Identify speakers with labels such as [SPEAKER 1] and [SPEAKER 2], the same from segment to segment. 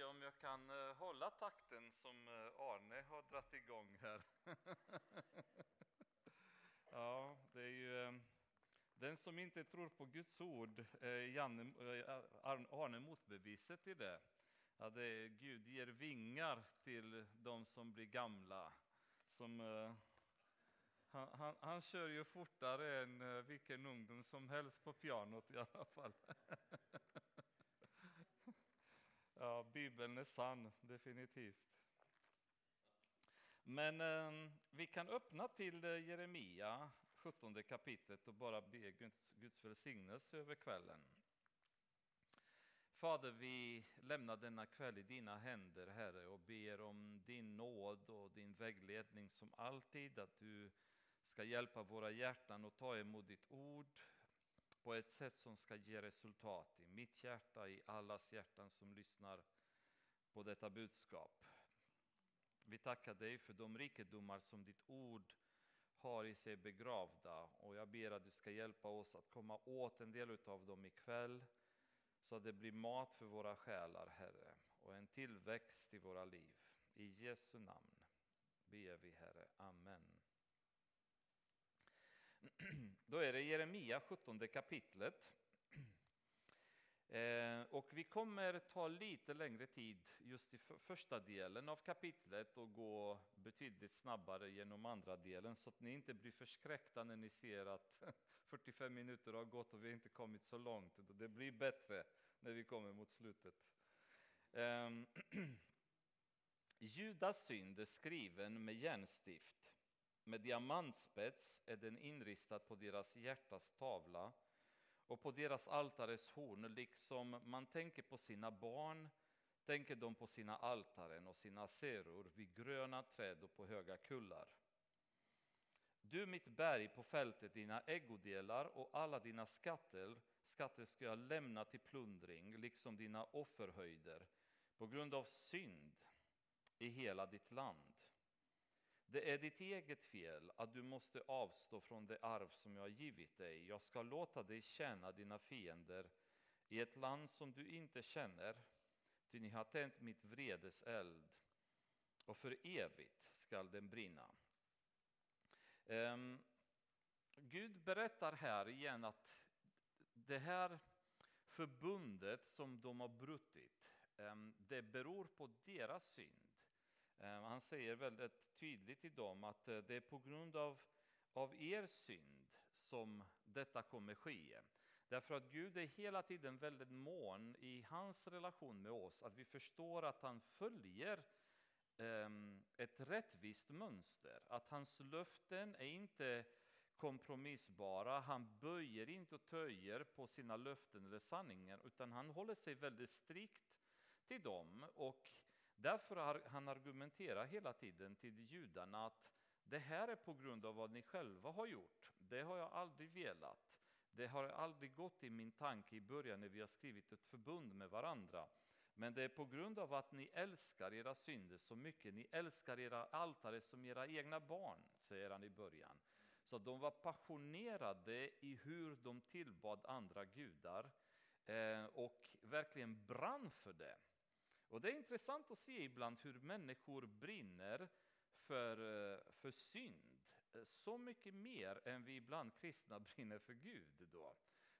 [SPEAKER 1] se om jag kan eh, hålla takten som eh, Arne har dratt igång här. ja, det är ju eh, den som inte tror på Guds ord, Janne, Arne motbeviset i det. Ja, det är, Gud ger vingar till de som blir gamla. Som, han, han, han kör ju fortare än vilken ungdom som helst på pianot i alla fall. Ja, Bibeln är sann, definitivt. Men eh, vi kan öppna till eh, Jeremia, 17 kapitlet och bara be Guds, Guds välsignelse över kvällen. Fader, vi lämnar denna kväll i dina händer, Herre, och ber om din nåd och din vägledning som alltid, att du ska hjälpa våra hjärtan att ta emot ditt ord, på ett sätt som ska ge resultat i mitt hjärta, i allas hjärtan som lyssnar på detta budskap. Vi tackar dig för de rikedomar som ditt ord har i sig begravda och jag ber att du ska hjälpa oss att komma åt en del av dem ikväll så att det blir mat för våra själar, Herre, och en tillväxt i våra liv. I Jesu namn ber vi, Herre. Amen. Då är det Jeremia 17 kapitlet. Eh, och vi kommer ta lite längre tid just i första delen av kapitlet och gå betydligt snabbare genom andra delen så att ni inte blir förskräckta när ni ser att 45 minuter har gått och vi inte kommit så långt. Det blir bättre när vi kommer mot slutet. Ehm, Judas synd är skriven med järnstift. Med diamantspets är den inristad på deras hjärtas tavla och på deras altares horn, liksom man tänker på sina barn, tänker de på sina altaren och sina seror vid gröna träd och på höga kullar. Du mitt berg på fältet, dina ägodelar och alla dina skatter, skatter ska jag lämna till plundring, liksom dina offerhöjder, på grund av synd i hela ditt land. Det är ditt eget fel att du måste avstå från det arv som jag har givit dig. Jag ska låta dig tjäna dina fiender i ett land som du inte känner, ty ni har tänt mitt vredes eld, och för evigt skall den brinna. Um, Gud berättar här igen att det här förbundet som de har brutit, um, det beror på deras synd. Eh, han säger väldigt tydligt till dem att eh, det är på grund av, av er synd som detta kommer ske. Därför att Gud är hela tiden väldigt mån i hans relation med oss, att vi förstår att han följer ehm, ett rättvist mönster, att hans löften är inte kompromissbara, han böjer inte och töjer på sina löften eller sanningar, utan han håller sig väldigt strikt till dem. Och Därför har han argumenterar hela tiden till judarna att det här är på grund av vad ni själva har gjort. Det har jag aldrig velat. Det har aldrig gått i min tanke i början när vi har skrivit ett förbund med varandra. Men det är på grund av att ni älskar era synder så mycket. Ni älskar era altare som era egna barn, säger han i början. Så de var passionerade i hur de tillbad andra gudar eh, och verkligen brann för det. Och det är intressant att se ibland hur människor brinner för, eh, för synd, eh, så mycket mer än vi ibland kristna brinner för Gud. Då.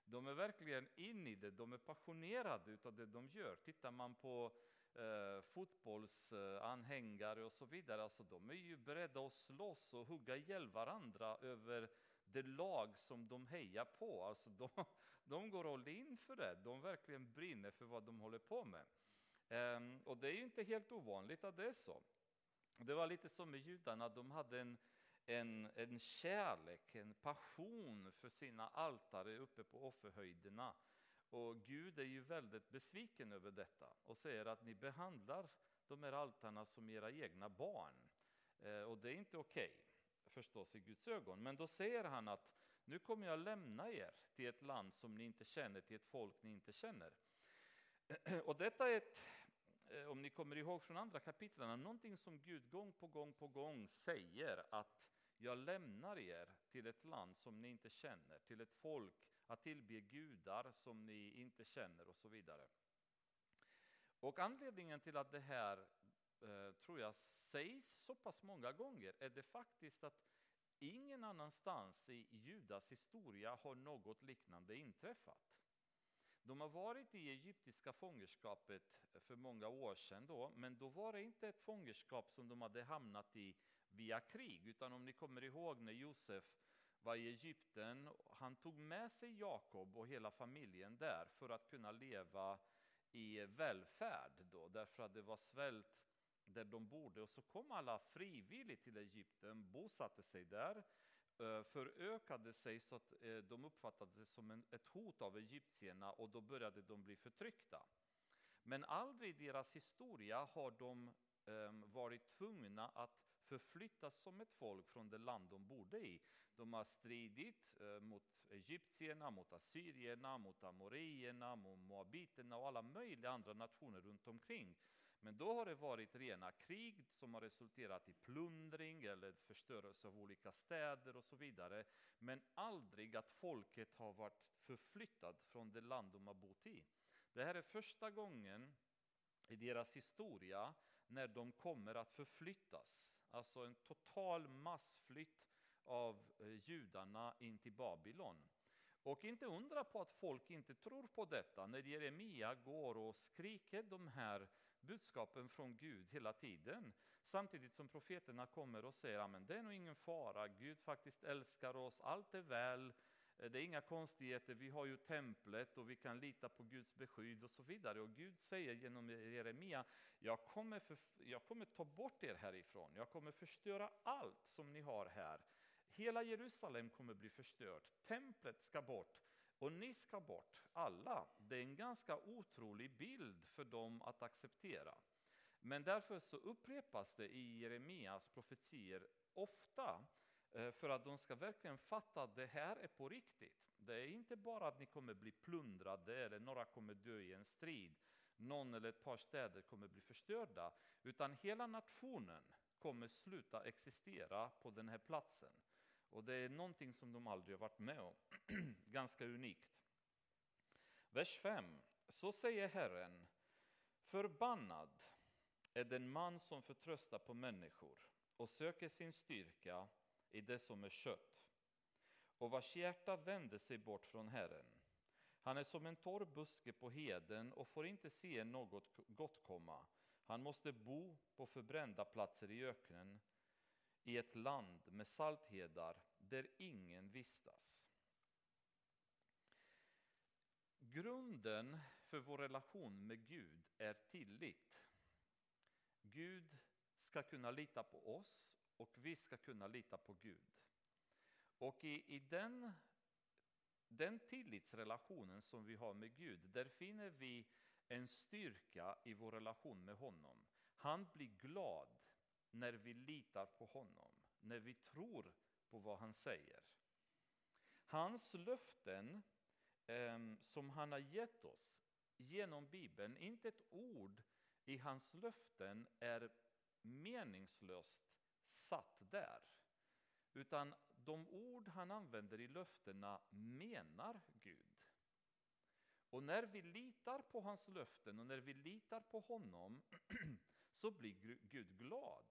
[SPEAKER 1] De är verkligen in i det, de är passionerade av det de gör. Tittar man på eh, fotbollsanhängare och så vidare, alltså de är ju beredda att slåss och hugga ihjäl varandra över det lag som de hejar på. Alltså de, de går all in för det, de verkligen brinner för vad de håller på med. Ehm, och det är ju inte helt ovanligt att det är så. Det var lite som med judarna, de hade en, en, en kärlek, en passion för sina altare uppe på offerhöjderna. Och Gud är ju väldigt besviken över detta och säger att ni behandlar de här altarna som era egna barn. Ehm, och det är inte okej, okay, förstås i Guds ögon. Men då säger han att nu kommer jag lämna er till ett land som ni inte känner, till ett folk ni inte känner. Och detta är ett, Eh, om ni kommer ihåg från andra kapitlen, någonting som Gud gång på gång på gång säger att jag lämnar er till ett land som ni inte känner, till ett folk att tillbe gudar som ni inte känner och så vidare. Och anledningen till att det här eh, tror jag sägs så pass många gånger är det faktiskt att ingen annanstans i Judas historia har något liknande inträffat. De har varit i egyptiska fångenskapet för många år sedan då, men då var det inte ett fångenskap som de hade hamnat i via krig, utan om ni kommer ihåg när Josef var i Egypten, han tog med sig Jakob och hela familjen där för att kunna leva i välfärd då, därför att det var svält där de bodde. Och så kom alla frivilligt till Egypten, bosatte sig där, Eh, förökade sig så att eh, de uppfattade sig som ett hot av egyptierna och då började de bli förtryckta. Men aldrig i deras historia har de ehm, varit tvungna att förflyttas som ett folk från det land de bodde i. De har stridit eh, mot egyptierna, mot assyrierna, mot amorierna, mot moabiterna och alla möjliga andra nationer runt omkring. Men då har det varit rena krig som har resulterat i plundring eller förstörelse av olika städer och så vidare. Men aldrig att folket har varit förflyttat från det land de har bott i. Det här är första gången i deras historia när de kommer att förflyttas. Alltså en total massflytt av eh, judarna in till Babylon. Och inte undra på att folk inte tror på detta när Jeremia går och skriker de här budskapen från Gud hela tiden. Samtidigt som profeterna kommer och säger att det är nog ingen fara, Gud faktiskt älskar oss, allt är väl, det är inga konstigheter, vi har ju templet och vi kan lita på Guds beskydd och så vidare. Och Gud säger genom Jeremia, jag kommer, för, jag kommer ta bort er härifrån, jag kommer förstöra allt som ni har här. Hela Jerusalem kommer bli förstört, templet ska bort och ni ska bort, alla. Det är en ganska otrolig bild för dem att acceptera. Men därför så upprepas det i Jeremias profetier ofta eh, för att de ska verkligen fatta att det här är på riktigt. Det är inte bara att ni kommer bli plundrade eller några kommer dö i en strid, någon eller ett par städer kommer bli förstörda, utan hela nationen kommer sluta existera på den här platsen. Och det är någonting som de aldrig har varit med om. Ganska unikt. Vers 5. Så säger Herren, förbannad är den man som förtröstar på människor och söker sin styrka i det som är kött och vars hjärta vänder sig bort från Herren. Han är som en torr buske på heden och får inte se något gott komma. Han måste bo på förbrända platser i öknen i ett land med salthedar där ingen vistas. Grunden för vår relation med Gud är tillit. Gud ska kunna lita på oss och vi ska kunna lita på Gud. Och i, i den, den tillitsrelationen som vi har med Gud, där finner vi en styrka i vår relation med honom. Han blir glad när vi litar på honom, när vi tror på vad han säger. Hans löften eh, som han har gett oss genom Bibeln, inte ett ord i hans löften är meningslöst satt där. Utan de ord han använder i löftena menar Gud. Och när vi litar på hans löften och när vi litar på honom så blir Gud glad.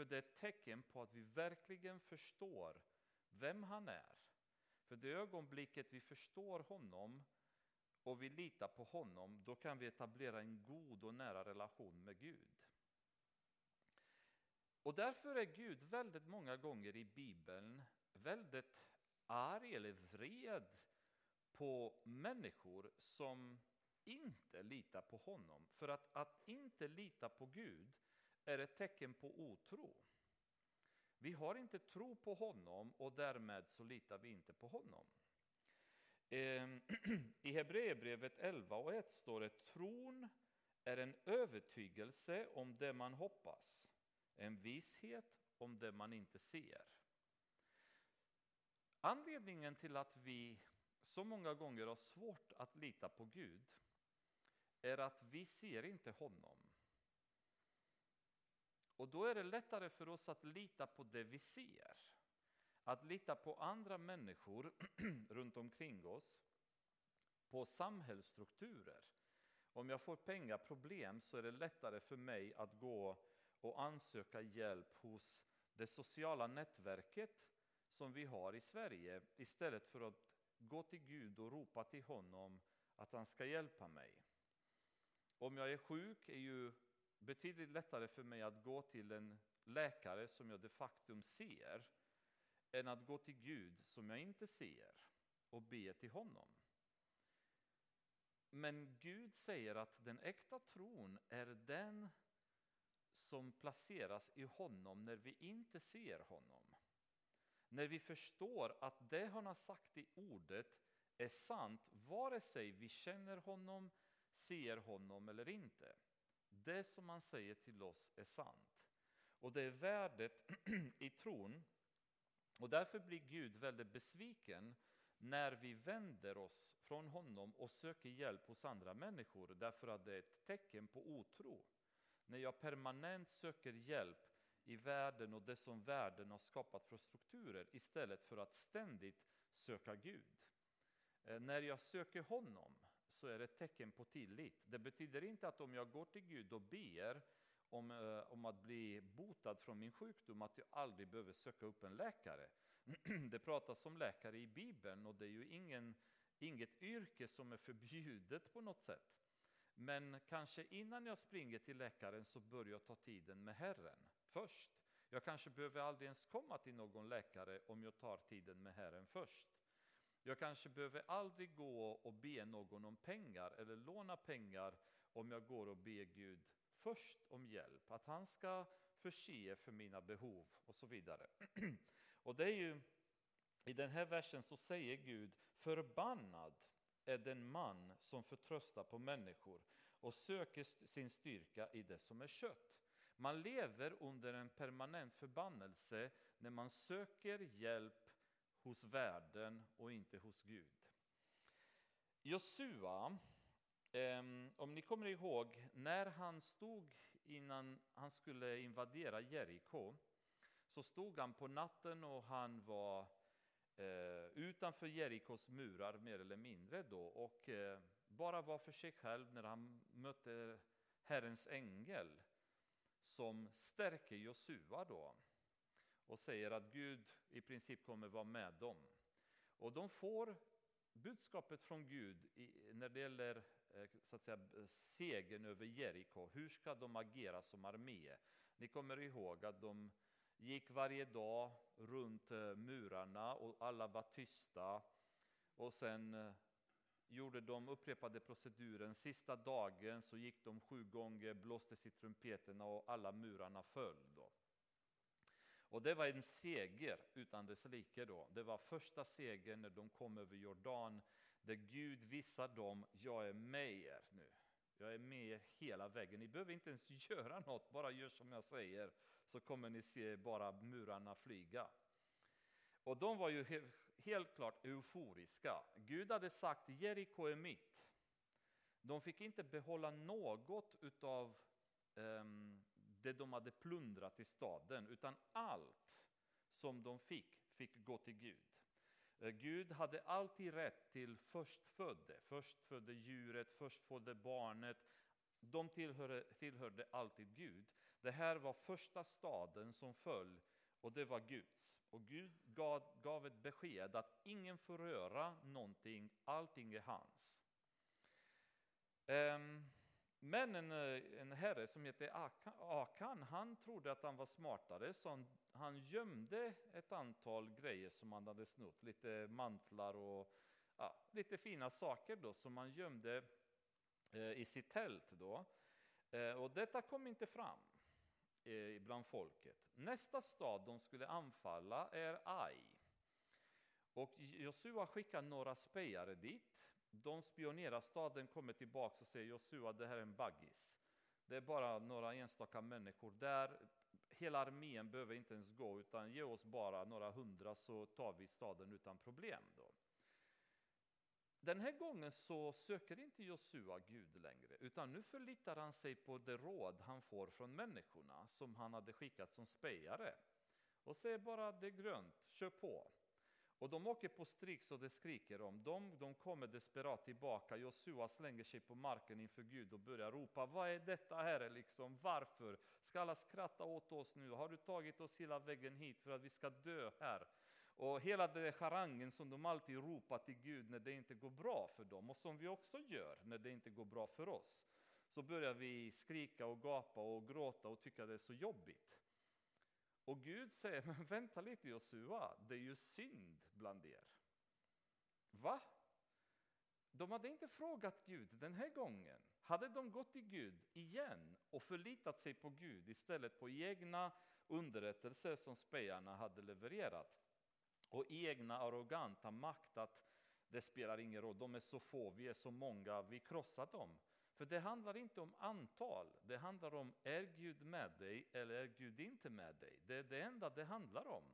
[SPEAKER 1] För det är ett tecken på att vi verkligen förstår vem han är. För det ögonblicket vi förstår honom och vi litar på honom, då kan vi etablera en god och nära relation med Gud. Och därför är Gud väldigt många gånger i Bibeln väldigt arg eller vred på människor som inte litar på honom. För att, att inte lita på Gud är ett tecken på otro. Vi har inte tro på honom och därmed så litar vi inte på honom. Ehm, I Hebreerbrevet 11 och 1 står det tron är en övertygelse om det man hoppas, en visshet om det man inte ser. Anledningen till att vi så många gånger har svårt att lita på Gud är att vi ser inte honom. Och då är det lättare för oss att lita på det vi ser. Att lita på andra människor runt omkring oss, på samhällsstrukturer Om jag får pengaproblem så är det lättare för mig att gå och ansöka hjälp hos det sociala nätverket som vi har i Sverige istället för att gå till Gud och ropa till honom att han ska hjälpa mig. Om jag är sjuk är ju betydligt lättare för mig att gå till en läkare som jag de facto ser än att gå till Gud som jag inte ser och be till honom. Men Gud säger att den äkta tron är den som placeras i honom när vi inte ser honom. När vi förstår att det han har sagt i ordet är sant vare sig vi känner honom, ser honom eller inte. Det som han säger till oss är sant. Och det är värdet i tron. Och därför blir Gud väldigt besviken när vi vänder oss från honom och söker hjälp hos andra människor därför att det är ett tecken på otro. När jag permanent söker hjälp i världen och det som världen har skapat för strukturer istället för att ständigt söka Gud. Eh, när jag söker honom så är det ett tecken på tillit. Det betyder inte att om jag går till Gud och ber om, eh, om att bli botad från min sjukdom att jag aldrig behöver söka upp en läkare. det pratas om läkare i Bibeln och det är ju ingen, inget yrke som är förbjudet på något sätt. Men kanske innan jag springer till läkaren så börjar jag ta tiden med Herren först. Jag kanske behöver aldrig ens komma till någon läkare om jag tar tiden med Herren först. Jag kanske behöver aldrig gå och be någon om pengar eller låna pengar om jag går och ber Gud först om hjälp. Att han ska förse för mina behov och så vidare. Och det är ju, i den här versen så säger Gud, förbannad är den man som förtröstar på människor och söker sin styrka i det som är kött. Man lever under en permanent förbannelse när man söker hjälp hos världen och inte hos Gud. Josua, om ni kommer ihåg, när han stod innan han skulle invadera Jeriko så stod han på natten och han var eh, utanför Jerikos murar mer eller mindre då och eh, bara var för sig själv när han mötte Herrens ängel som stärker Josua då och säger att Gud i princip kommer vara med dem. Och de får budskapet från Gud i, när det gäller eh, så att säga, segern över Jeriko. Hur ska de agera som armé? Ni kommer ihåg att de gick varje dag runt eh, murarna och alla var tysta. Och sen eh, gjorde de upprepade proceduren. Sista dagen så gick de sju gånger, blåste i trumpeterna och alla murarna föll. Då. Och det var en seger utan dess like då. Det var första segern när de kom över Jordan, där Gud visade dem, jag är med er nu. Jag är med er hela vägen. Ni behöver inte ens göra något, bara gör som jag säger, så kommer ni se bara murarna flyga. Och de var ju helt, helt klart euforiska. Gud hade sagt, Jeriko är mitt. De fick inte behålla något utav um, det de hade plundrat i staden, utan allt som de fick, fick gå till Gud. Eh, Gud hade alltid rätt till förstfödde, förstfödde djuret, förstfödde barnet. De tillhörde, tillhörde alltid Gud. Det här var första staden som föll och det var Guds. Och Gud gav, gav ett besked att ingen får röra någonting, allting är hans. Um, men en, eh, en herre som hette Akan, han trodde att han var smartare så han, han gömde ett antal grejer som han hade snott. Lite mantlar och ja, lite fina saker då som han gömde eh, i sitt tält. Då. Eh, och detta kom inte fram eh, bland folket. Nästa stad de skulle anfalla är Ai. Och Josua skickar några spejare dit de spionerar staden, kommer tillbaka och säger Josua, det här är en baggis. Det är bara några enstaka människor där. Hela armén behöver inte ens gå, utan ge oss bara några hundra så tar vi staden utan problem. Då. Den här gången så söker inte Josua Gud längre, utan nu förlitar han sig på det råd han får från människorna som han hade skickat som spejare. Och säger bara det är grönt, kör på. Och de åker på stryk så det skriker om. De, de kommer desperat tillbaka. Josua slänger sig på marken inför Gud och börjar ropa. Vad är detta Herre? Liksom, varför? Ska alla skratta åt oss nu? Har du tagit oss hela vägen hit för att vi ska dö här? Och hela den harangen som de alltid ropar till Gud när det inte går bra för dem och som vi också gör när det inte går bra för oss. Så börjar vi skrika och gapa och gråta och tycka det är så jobbigt. Och Gud säger, men vänta lite Josua, det är ju synd bland er. Va? De hade inte frågat Gud den här gången. Hade de gått till Gud igen och förlitat sig på Gud istället på egna underrättelser som spejarna hade levererat och egna arroganta makt att det spelar ingen roll, de är så få, vi är så många, vi krossar dem. För det handlar inte om antal, det handlar om är Gud med dig eller är Gud inte med dig? Det är det enda det handlar om.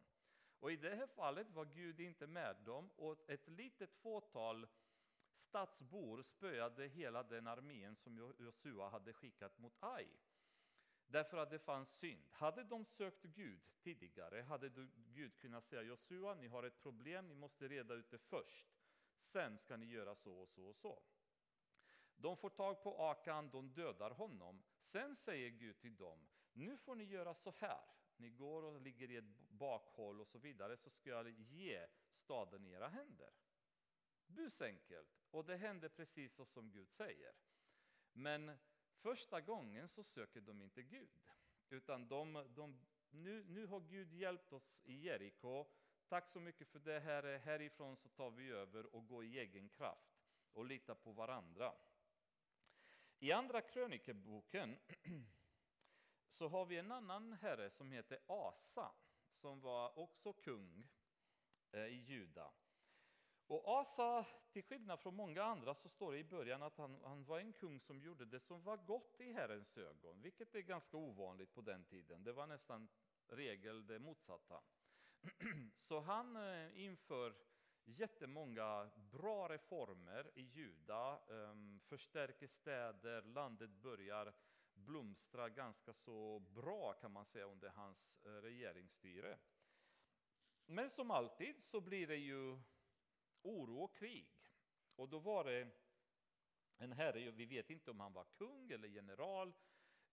[SPEAKER 1] Och i det här fallet var Gud inte med dem och ett litet fåtal stadsbor spöade hela den armén som Josua hade skickat mot Ai. Därför att det fanns synd. Hade de sökt Gud tidigare hade Gud kunnat säga Josua, ni har ett problem, ni måste reda ut det först. Sen ska ni göra så och så och så. De får tag på Akan, de dödar honom. Sen säger Gud till dem, nu får ni göra så här. Ni går och ligger i ett bakhåll och så vidare, så ska jag ge staden i era händer. Busenkelt. Och det händer precis så som Gud säger. Men första gången så söker de inte Gud. Utan de, de, nu, nu har Gud hjälpt oss i Jeriko. Tack så mycket för det, här. Härifrån så tar vi över och går i egen kraft och litar på varandra. I andra krönikeboken så har vi en annan herre som heter Asa, som var också kung eh, i Juda. Och Asa, till skillnad från många andra, så står det i början att han, han var en kung som gjorde det som var gott i Herrens ögon, vilket är ganska ovanligt på den tiden. Det var nästan regel det motsatta. Så han eh, inför jättemånga bra reformer i Juda, ehm, förstärker städer, landet börjar blomstra ganska så bra kan man säga under hans eh, regeringsstyre. Men som alltid så blir det ju oro och krig. Och då var det en herre, vi vet inte om han var kung eller general,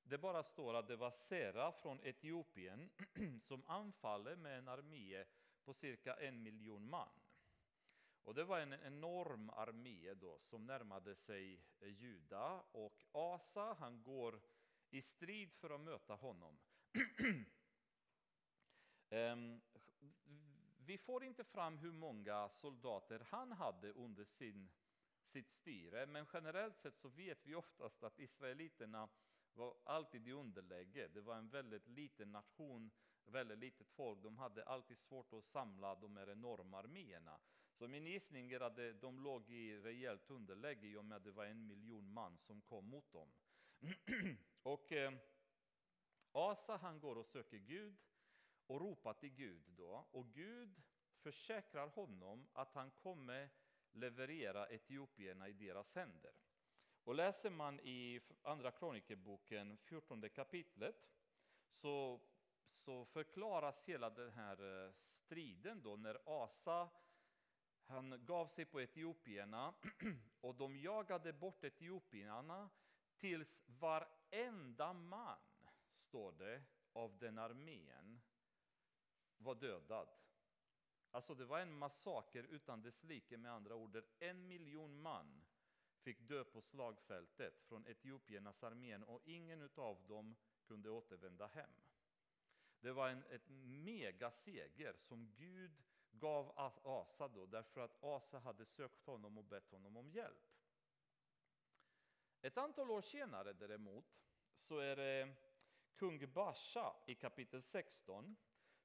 [SPEAKER 1] det bara står att det var Sera från Etiopien som anfaller med en armé på cirka en miljon man. Och det var en enorm armé då som närmade sig Juda och Asa han går i strid för att möta honom. Ehm, vi får inte fram hur många soldater han hade under sin, sitt styre, men generellt sett så vet vi oftast att israeliterna var alltid i underläge. Det var en väldigt liten nation, väldigt litet folk. De hade alltid svårt att samla de här enorma arméerna. Så min gissning är att de låg i rejält underläge i och med att det var en miljon man som kom mot dem. och eh, Asa han går och söker Gud och ropar till Gud då. Och Gud försäkrar honom att han kommer leverera etiopierna i deras händer. Och läser man i Andra kronikerboken, 14 kapitlet, så, så förklaras hela den här eh, striden då när Asa han gav sig på etiopierna och de jagade bort etiopierna tills varenda man, står det, av den armén var dödad. Alltså det var en massaker utan dess like med andra ord, där en miljon man fick dö på slagfältet från etiopiernas armén och ingen av dem kunde återvända hem. Det var en ett megaseger som Gud gav Asa då, därför att Asa hade sökt honom och bett honom om hjälp. Ett antal år senare däremot så är det kung Basha i kapitel 16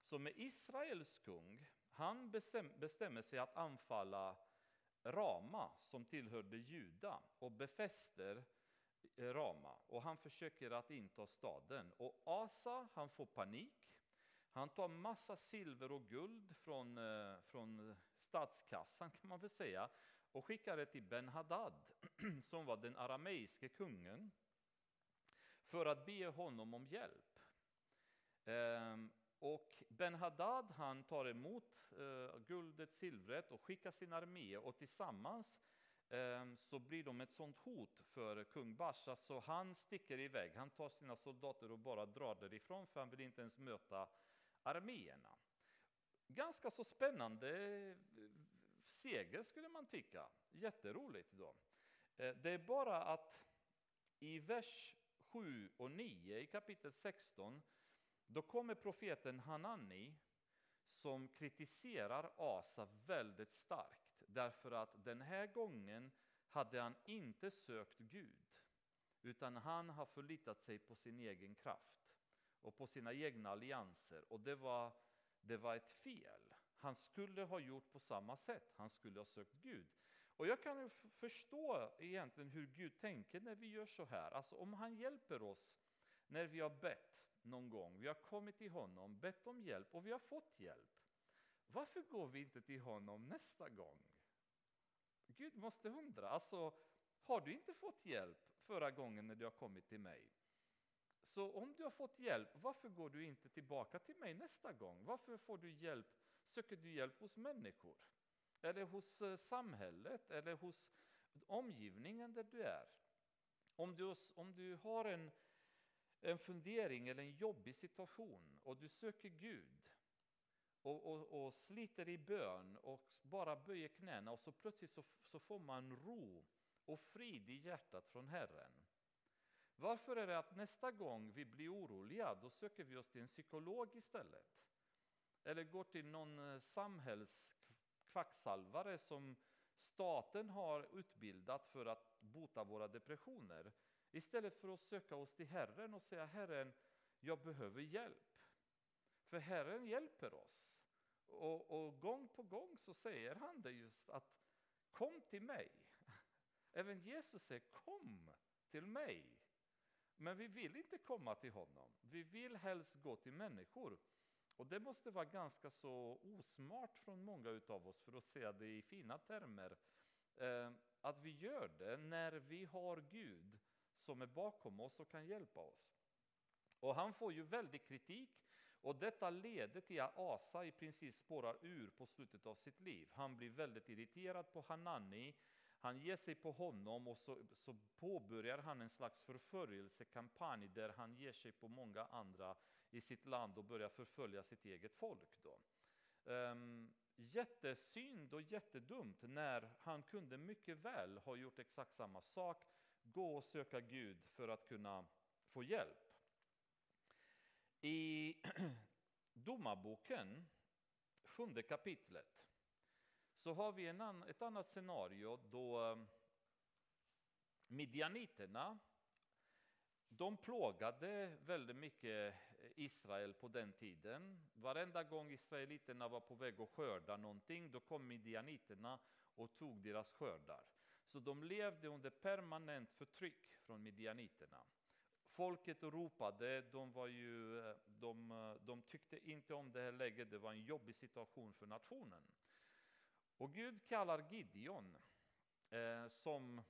[SPEAKER 1] som är Israels kung. Han bestämmer sig att anfalla Rama som tillhörde Juda och befäster eh, Rama och han försöker att inta staden och Asa han får panik han tar massa silver och guld från, eh, från statskassan kan man väl säga och skickar det till Ben-Hadad som var den arameiske kungen för att be honom om hjälp. Ehm, och Ben-Hadad han tar emot eh, guldet, silvret och skickar sin armé och tillsammans ehm, så blir de ett sånt hot för kung Basha så han sticker iväg. Han tar sina soldater och bara drar därifrån för han vill inte ens möta arméerna. Ganska så spännande eh, seger skulle man tycka. Jätteroligt då. Eh, det är bara att i vers 7 och 9 i kapitel 16 då kommer profeten Hanani som kritiserar Asa väldigt starkt därför att den här gången hade han inte sökt Gud utan han har förlitat sig på sin egen kraft och på sina egna allianser och det var, det var ett fel. Han skulle ha gjort på samma sätt, han skulle ha sökt Gud. Och jag kan ju förstå egentligen hur Gud tänker när vi gör så här. Alltså om han hjälper oss när vi har bett någon gång, vi har kommit till honom, bett om hjälp och vi har fått hjälp. Varför går vi inte till honom nästa gång? Gud måste undra, alltså har du inte fått hjälp förra gången när du har kommit till mig? Så om du har fått hjälp, varför går du inte tillbaka till mig nästa gång? Varför får du hjälp, söker du hjälp hos människor? Eller hos eh, samhället, eller hos omgivningen där du är? Om du, om du har en, en fundering eller en jobbig situation och du söker Gud och, och, och sliter i bön och bara böjer knäna och så plötsligt så, så får man ro och frid i hjärtat från Herren. Varför är det att nästa gång vi blir oroliga då söker vi oss till en psykolog istället? Eller går till någon eh, samhällskvacksalvare som staten har utbildat för att bota våra depressioner. Istället för att söka oss till Herren och säga Herren, jag behöver hjälp. För Herren hjälper oss. Och, och gång på gång så säger han det just att kom till mig. Även Jesus säger kom till mig. Men vi vill inte komma till honom. Vi vill helst gå till människor. Och det måste vara ganska så osmart från många av oss, för att säga det i fina termer, eh, att vi gör det när vi har Gud som är bakom oss och kan hjälpa oss. Och han får ju väldig kritik och detta leder till att Asa i princip spårar ur på slutet av sitt liv. Han blir väldigt irriterad på Hanani, han ger sig på honom och så, så påbörjar han en slags förföljelsekampanj där han ger sig på många andra i sitt land och börjar förfölja sitt eget folk. Då. Um, jättesynd och jättedumt när han kunde mycket väl ha gjort exakt samma sak, gå och söka Gud för att kunna få hjälp. I Domarboken, sjunde kapitlet, så har vi en an, ett annat scenario då ehm, midjaniterna de plågade väldigt mycket eh, Israel på den tiden. Varenda gång israeliterna var på väg att skörda någonting, då kom midjaniterna och tog deras skördar. Så de levde under permanent förtryck från midjaniterna. Folket ropade, de, var ju, eh, de, eh, de tyckte inte om det här läget, det var en jobbig situation för nationen. Och Gud kallar Gideon, eh, som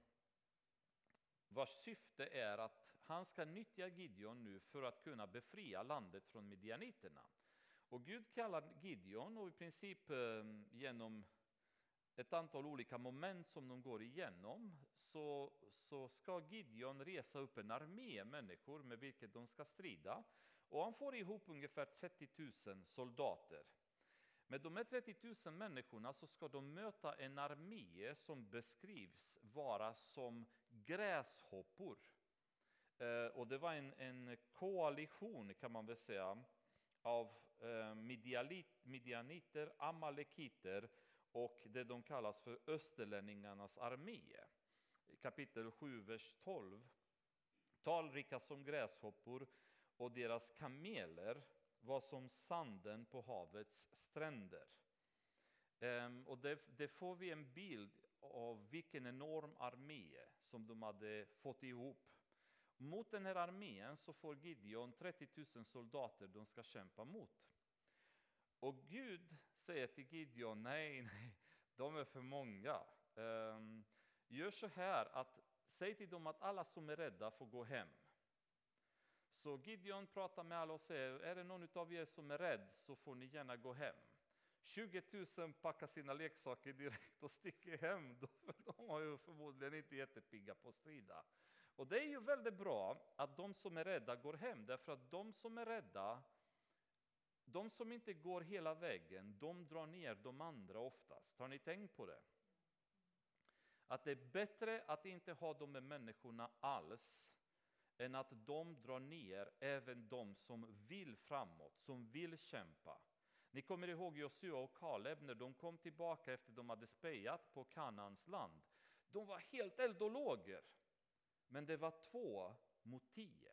[SPEAKER 1] vars syfte är att han ska nyttja Gideon nu för att kunna befria landet från midjaniterna. Och Gud kallar Gideon och i princip eh, genom ett antal olika moment som de går igenom så, så ska Gideon resa upp en armé människor med vilket de ska strida. Och han får ihop ungefär 30 000 soldater. Med de här 30 000 människorna så ska de möta en armé som beskrivs vara som gräshoppor. Eh, och det var en, en koalition kan man väl säga av eh, midjaniter, amalekiter och det de kallas för österlänningarnas armé. Kapitel 7, vers 12. Talrika som gräshoppor och deras kameler var som sanden på havets stränder. Ehm, och det, det, får vi en bild av vilken enorm armé som de hade fått ihop. Mot den här armén så får Gideon 30 000 soldater de ska kämpa mot. Och Gud säger till Gideon, nej, nej, de är för många. Ehm, gör så här att säg till dem att alla som är rädda får gå hem. Så Gideon pratar med alla och säger, är det någon av er som är rädd så får ni gärna gå hem. 20 000 packar sina leksaker direkt och sticker hem. De var ju förmodligen inte jättepigga på att strida. Och det är ju väldigt bra att de som är rädda går hem, därför att de som är rädda, de som inte går hela vägen, de drar ner de andra oftast. Har ni tänkt på det? Att det är bättre att inte ha de med människorna alls, än att de drar ner även de som vill framåt, som vill kämpa. Ni kommer ihåg Josua och Kaleb när de kom tillbaka efter de hade spejat på Kanans land. De var helt eld och lågor. Men det var två mot tio.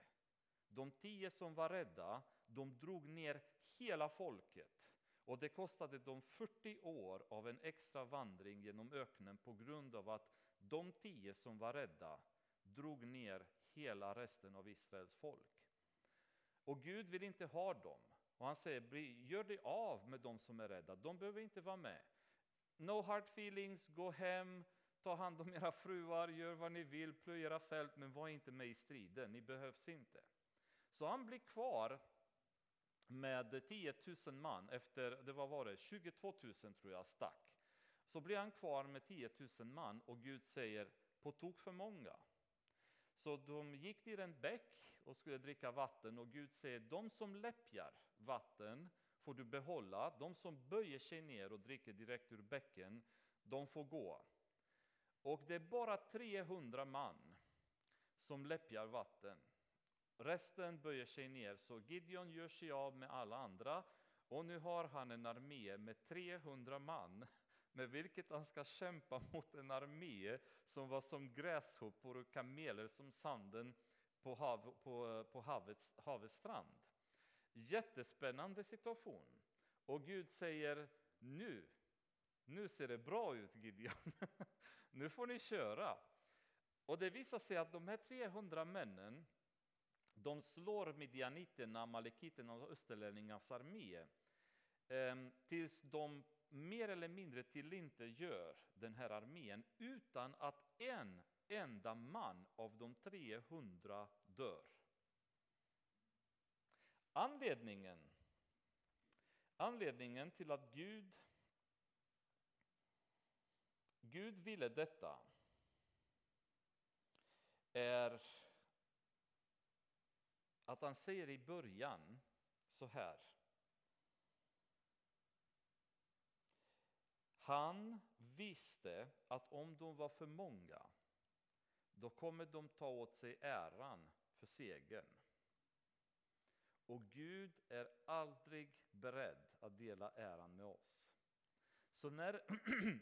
[SPEAKER 1] De tio som var rädda, de drog ner hela folket. Och det kostade dem 40 år av en extra vandring genom öknen på grund av att de tio som var rädda drog ner hela resten av Israels folk. Och Gud vill inte ha dem. Och han säger, gör dig av med de som är rädda, de behöver inte vara med. No hard feelings, gå hem, ta hand om era fruar, gör vad ni vill, plöj era fält, men var inte med i striden, ni behövs inte. Så han blir kvar med 10 000 man efter, det var, var det, 22 000 tror jag stack. Så blir han kvar med 10 000 man och Gud säger, på tok för många. Så de gick till en bäck och skulle dricka vatten och Gud säger, de som läppjar vatten får du behålla, de som böjer sig ner och dricker direkt ur bäcken, de får gå. Och det är bara 300 man som läppjar vatten. Resten böjer sig ner, så Gideon gör sig av med alla andra och nu har han en armé med 300 man med vilket han ska kämpa mot en armé som var som gräshoppor och kameler som sanden på, hav, på, på havets, havets strand. Jättespännande situation. Och Gud säger nu, nu ser det bra ut Gideon. nu får ni köra. Och det visar sig att de här 300 männen, de slår midjaniterna, amalekiterna och österlänningarnas armé. Ehm, tills de mer eller mindre tillintetgör den här armén utan att en enda man av de 300 dör. Anledningen, anledningen till att Gud, Gud ville detta är att han säger i början så här. Han visste att om de var för många, då kommer de ta åt sig äran för segern. Och Gud är aldrig beredd att dela äran med oss. Så när,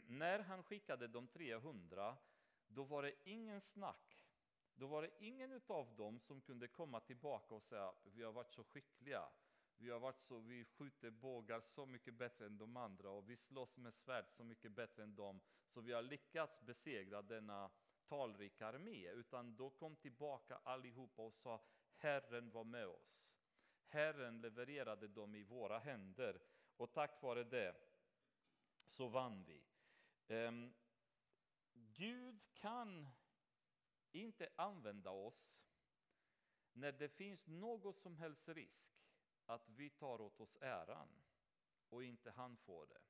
[SPEAKER 1] när han skickade de 300, då var det ingen snack. Då var det ingen av dem som kunde komma tillbaka och säga vi har varit så skickliga. Vi, har varit så, vi skjuter bågar så mycket bättre än de andra och vi slåss med svärd så mycket bättre än dem. Så vi har lyckats besegra denna talrika armé. Utan då kom tillbaka allihopa och sa Herren var med oss. Herren levererade dem i våra händer och tack vare det så vann vi. Um, Gud kan inte använda oss när det finns någon som helst risk att vi tar åt oss äran och inte han får det.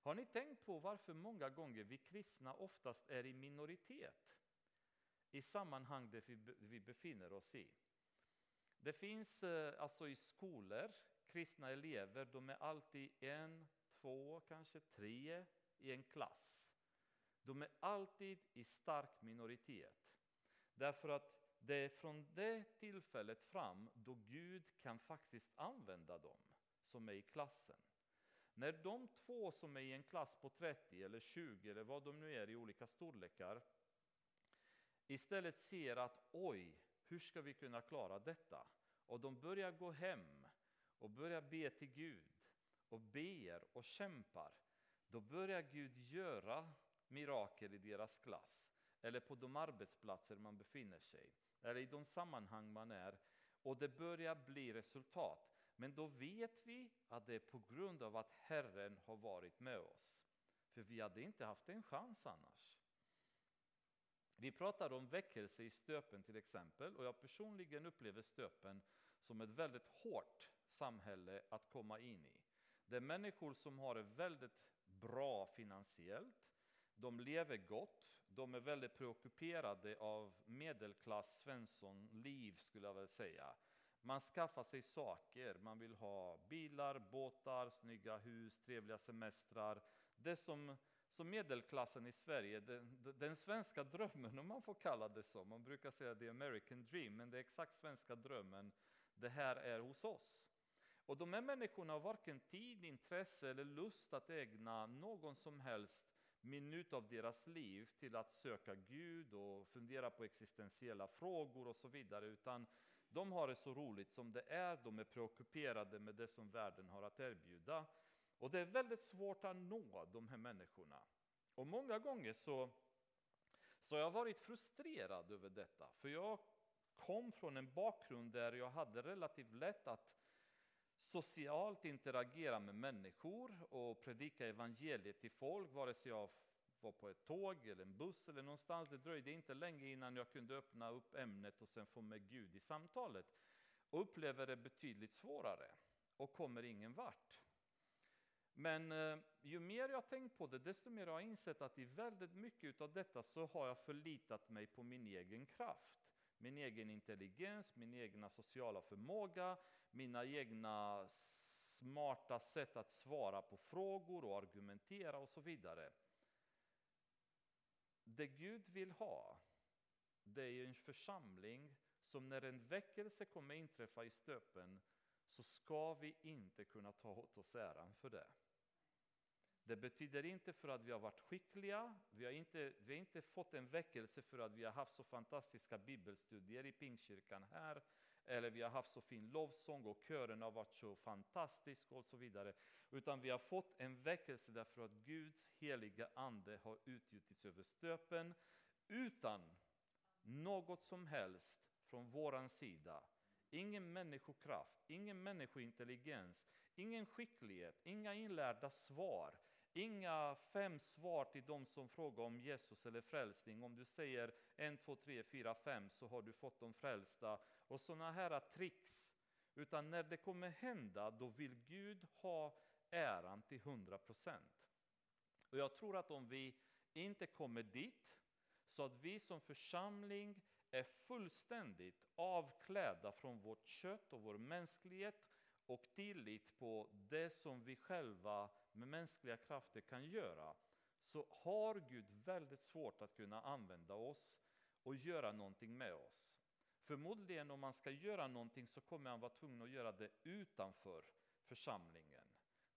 [SPEAKER 1] Har ni tänkt på varför många gånger vi kristna oftast är i minoritet i sammanhang där vi befinner oss i? Det finns eh, alltså i skolor, kristna elever, de är alltid en, två, kanske tre i en klass. De är alltid i stark minoritet. Därför att det är från det tillfället fram då Gud kan faktiskt använda dem som är i klassen. När de två som är i en klass på 30 eller 20 eller vad de nu är i olika storlekar istället ser att oj, hur ska vi kunna klara detta? Och de börjar gå hem och börjar be till Gud och ber och kämpar. Då börjar Gud göra mirakel i deras klass eller på de arbetsplatser man befinner sig eller i de sammanhang man är och det börjar bli resultat. Men då vet vi att det är på grund av att Herren har varit med oss. För vi hade inte haft en chans annars. Vi pratar om väckelse i stöpen till exempel och jag personligen upplever stöpen som ett väldigt hårt samhälle att komma in i. Det är människor som har det väldigt bra finansiellt, de lever gott, de är väldigt preockuperade av medelklass Svensson-liv skulle jag vilja säga. Man skaffar sig saker, man vill ha bilar, båtar, snygga hus, trevliga semestrar. Det som, som medelklassen i Sverige, den, den svenska drömmen om man får kalla det så. Man brukar säga the American dream, men det är exakt svenska drömmen det här är hos oss. Och de här människorna har varken tid, intresse eller lust att ägna någon som helst minut av deras liv till att söka Gud och fundera på existentiella frågor och så vidare, utan de har det så roligt som det är, de är preockuperade med det som världen har att erbjuda. Och det är väldigt svårt att nå de här människorna. Och många gånger så, så har jag varit frustrerad över detta, för jag kom från en bakgrund där jag hade relativt lätt att socialt interagera med människor och predika evangeliet till folk, vare sig jag var på ett tåg eller en buss eller någonstans. Det dröjde inte länge innan jag kunde öppna upp ämnet och sen få med Gud i samtalet. Och upplever det betydligt svårare och kommer ingen vart. Men eh, ju mer jag tänkt på det, desto mer har jag insett att i väldigt mycket av detta så har jag förlitat mig på min egen kraft. Min egen intelligens, min egna sociala förmåga, mina egna smarta sätt att svara på frågor och argumentera och så vidare. Det Gud vill ha, det är en församling som när en väckelse kommer inträffa i stöpen så ska vi inte kunna ta åt oss äran för det. Det betyder inte för att vi har varit skickliga, vi har, inte, vi har inte fått en väckelse för att vi har haft så fantastiska bibelstudier i Pingstkyrkan här, eller vi har haft så fin lovsång och kören har varit så fantastisk och så vidare. Utan vi har fått en väckelse därför att Guds heliga ande har utgjutits över stöpen utan något som helst från våran sida. Ingen människokraft, ingen människointelligens, ingen skicklighet, inga inlärda svar, Inga fem svar till de som frågar om Jesus eller frälsning. Om du säger en, två, tre, fyra, fem så har du fått dem frälsta. Och sådana här tricks. Utan när det kommer hända, då vill Gud ha äran till hundra procent. Och jag tror att om vi inte kommer dit, så att vi som församling är fullständigt avklädda från vårt kött och vår mänsklighet och tillit på det som vi själva med mänskliga krafter kan göra, så har Gud väldigt svårt att kunna använda oss och göra någonting med oss. Förmodligen om man ska göra någonting så kommer han vara tvungen att göra det utanför församlingen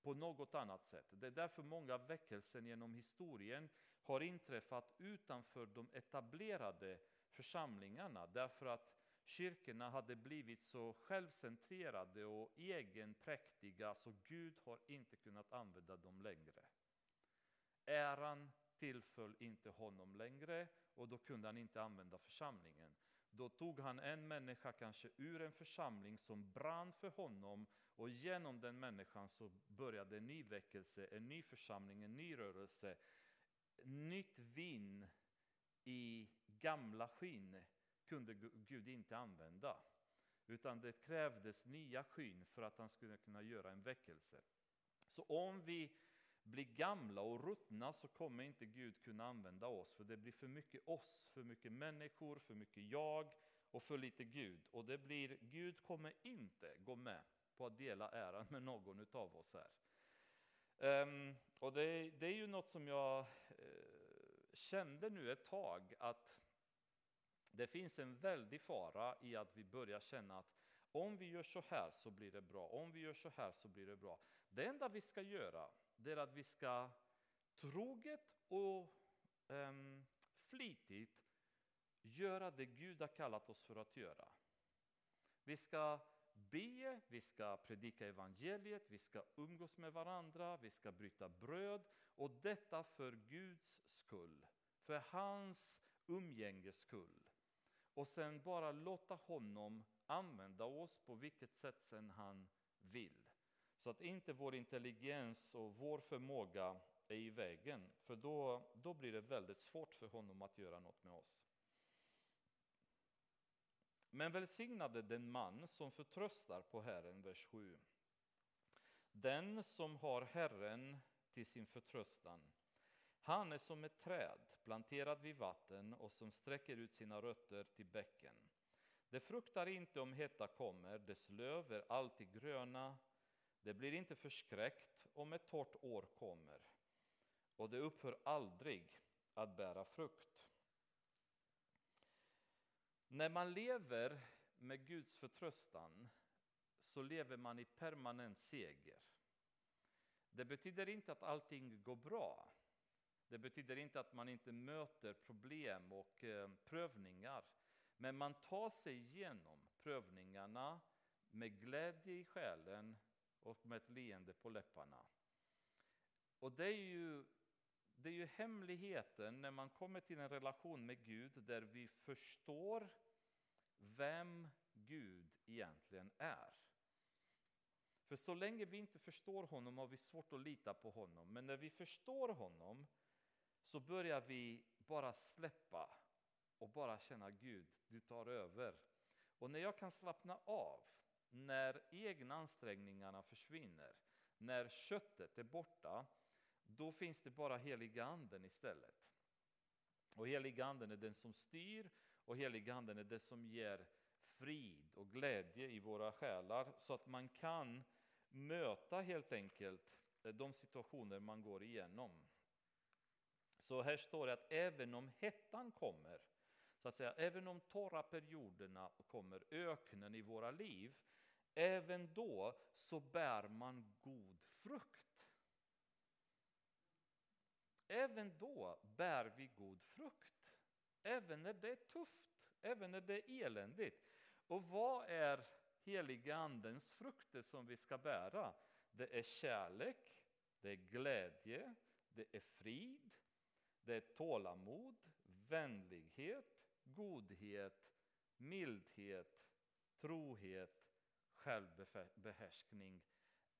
[SPEAKER 1] på något annat sätt. Det är därför många väckelser genom historien har inträffat utanför de etablerade församlingarna. Därför att kyrkorna hade blivit så självcentrerade och egenpräktiga så Gud har inte kunnat använda dem längre. Äran tillföll inte honom längre och då kunde han inte använda församlingen. Då tog han en människa kanske ur en församling som brann för honom och genom den människan så började en ny väckelse, en ny församling, en ny rörelse. Nytt vin i gamla skinn kunde Gud inte använda. Utan det krävdes nya skyn för att han skulle kunna göra en väckelse. Så om vi blir gamla och ruttna så kommer inte Gud kunna använda oss. För det blir för mycket oss, för mycket människor, för mycket jag och för lite Gud. Och det blir, Gud kommer inte gå med på att dela äran med någon av oss här. Um, och det, det, är ju något som jag uh, kände nu ett tag att det finns en väldig fara i att vi börjar känna att om vi gör så här så blir det bra, om vi gör så här så blir det bra. Det enda vi ska göra det är att vi ska troget och um, flitigt göra det Gud har kallat oss för att göra. Vi ska be, vi ska predika evangeliet, vi ska umgås med varandra, vi ska bryta bröd och detta för Guds skull, för hans umgänges skull och sen bara låta honom använda oss på vilket sätt sen han vill. Så att inte vår intelligens och vår förmåga är i vägen, för då, då blir det väldigt svårt för honom att göra något med oss. Men välsignade den man som förtröstar på Herren, vers 7. Den som har Herren till sin förtröstan. Han är som ett träd planterad vid vatten och som sträcker ut sina rötter till bäcken. Det fruktar inte om hetta kommer, dess löv är alltid gröna, det blir inte förskräckt om ett torrt år kommer, och det upphör aldrig att bära frukt. När man lever med Guds förtröstan så lever man i permanent seger. Det betyder inte att allting går bra. Det betyder inte att man inte möter problem och eh, prövningar. Men man tar sig igenom prövningarna med glädje i själen och med ett leende på läpparna. Och det är ju, det är ju hemligheten när man kommer till en relation med Gud där vi förstår vem Gud egentligen är. För så länge vi inte förstår honom har vi svårt att lita på honom. Men när vi förstår honom så börjar vi bara släppa och bara känna Gud, du tar över. Och när jag kan slappna av, när egna ansträngningarna försvinner, när köttet är borta, då finns det bara heliga anden istället. Och heliga anden är den som styr och heliga anden är det som ger frid och glädje i våra själar så att man kan möta helt enkelt eh, de situationer man går igenom. Så här står det att även om hettan kommer, så att säga, även om torra perioderna kommer, öknen i våra liv, även då så bär man god frukt. Även då bär vi god frukt. Även när det är tufft, även när det är eländigt. Och vad är heliga andens frukter som vi ska bära? Det är kärlek, det är glädje, det är frid, det är tålamod, vänlighet, godhet, mildhet, trohet, självbehärskning.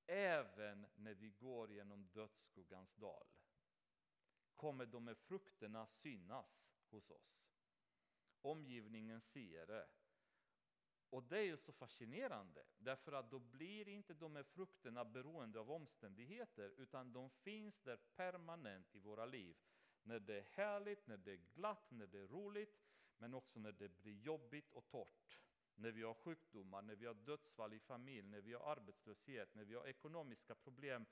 [SPEAKER 1] Även när vi går genom dödsskuggans dal kommer de med frukterna synas hos oss. Omgivningen ser det. Och det är ju så fascinerande, därför att då blir inte de här frukterna beroende av omständigheter, utan de finns där permanent i våra liv. När det är härligt, när det är glatt, när det är roligt, men också när det blir jobbigt och torrt. När vi har sjukdomar, när vi har dödsfall i familj, när vi har arbetslöshet, när vi har ekonomiska problem.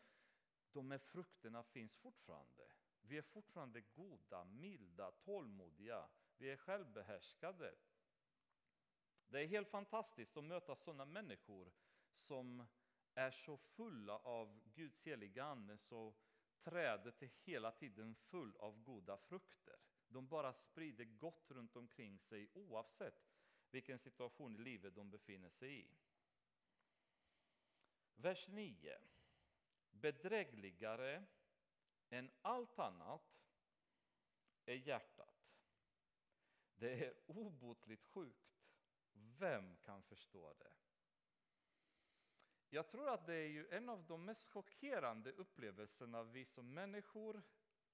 [SPEAKER 1] De här frukterna finns fortfarande. Vi är fortfarande goda, milda, tålmodiga. Vi är självbehärskade. Det är helt fantastiskt att möta sådana människor som är så fulla av Guds heliga ande så trädet är hela tiden full av goda frukter. De bara sprider gott runt omkring sig oavsett vilken situation i livet de befinner sig i. Vers 9. Bedrägligare än allt annat är hjärtat. Det är obotligt sjukt. Vem kan förstå det? Jag tror att det är ju en av de mest chockerande upplevelserna vi som människor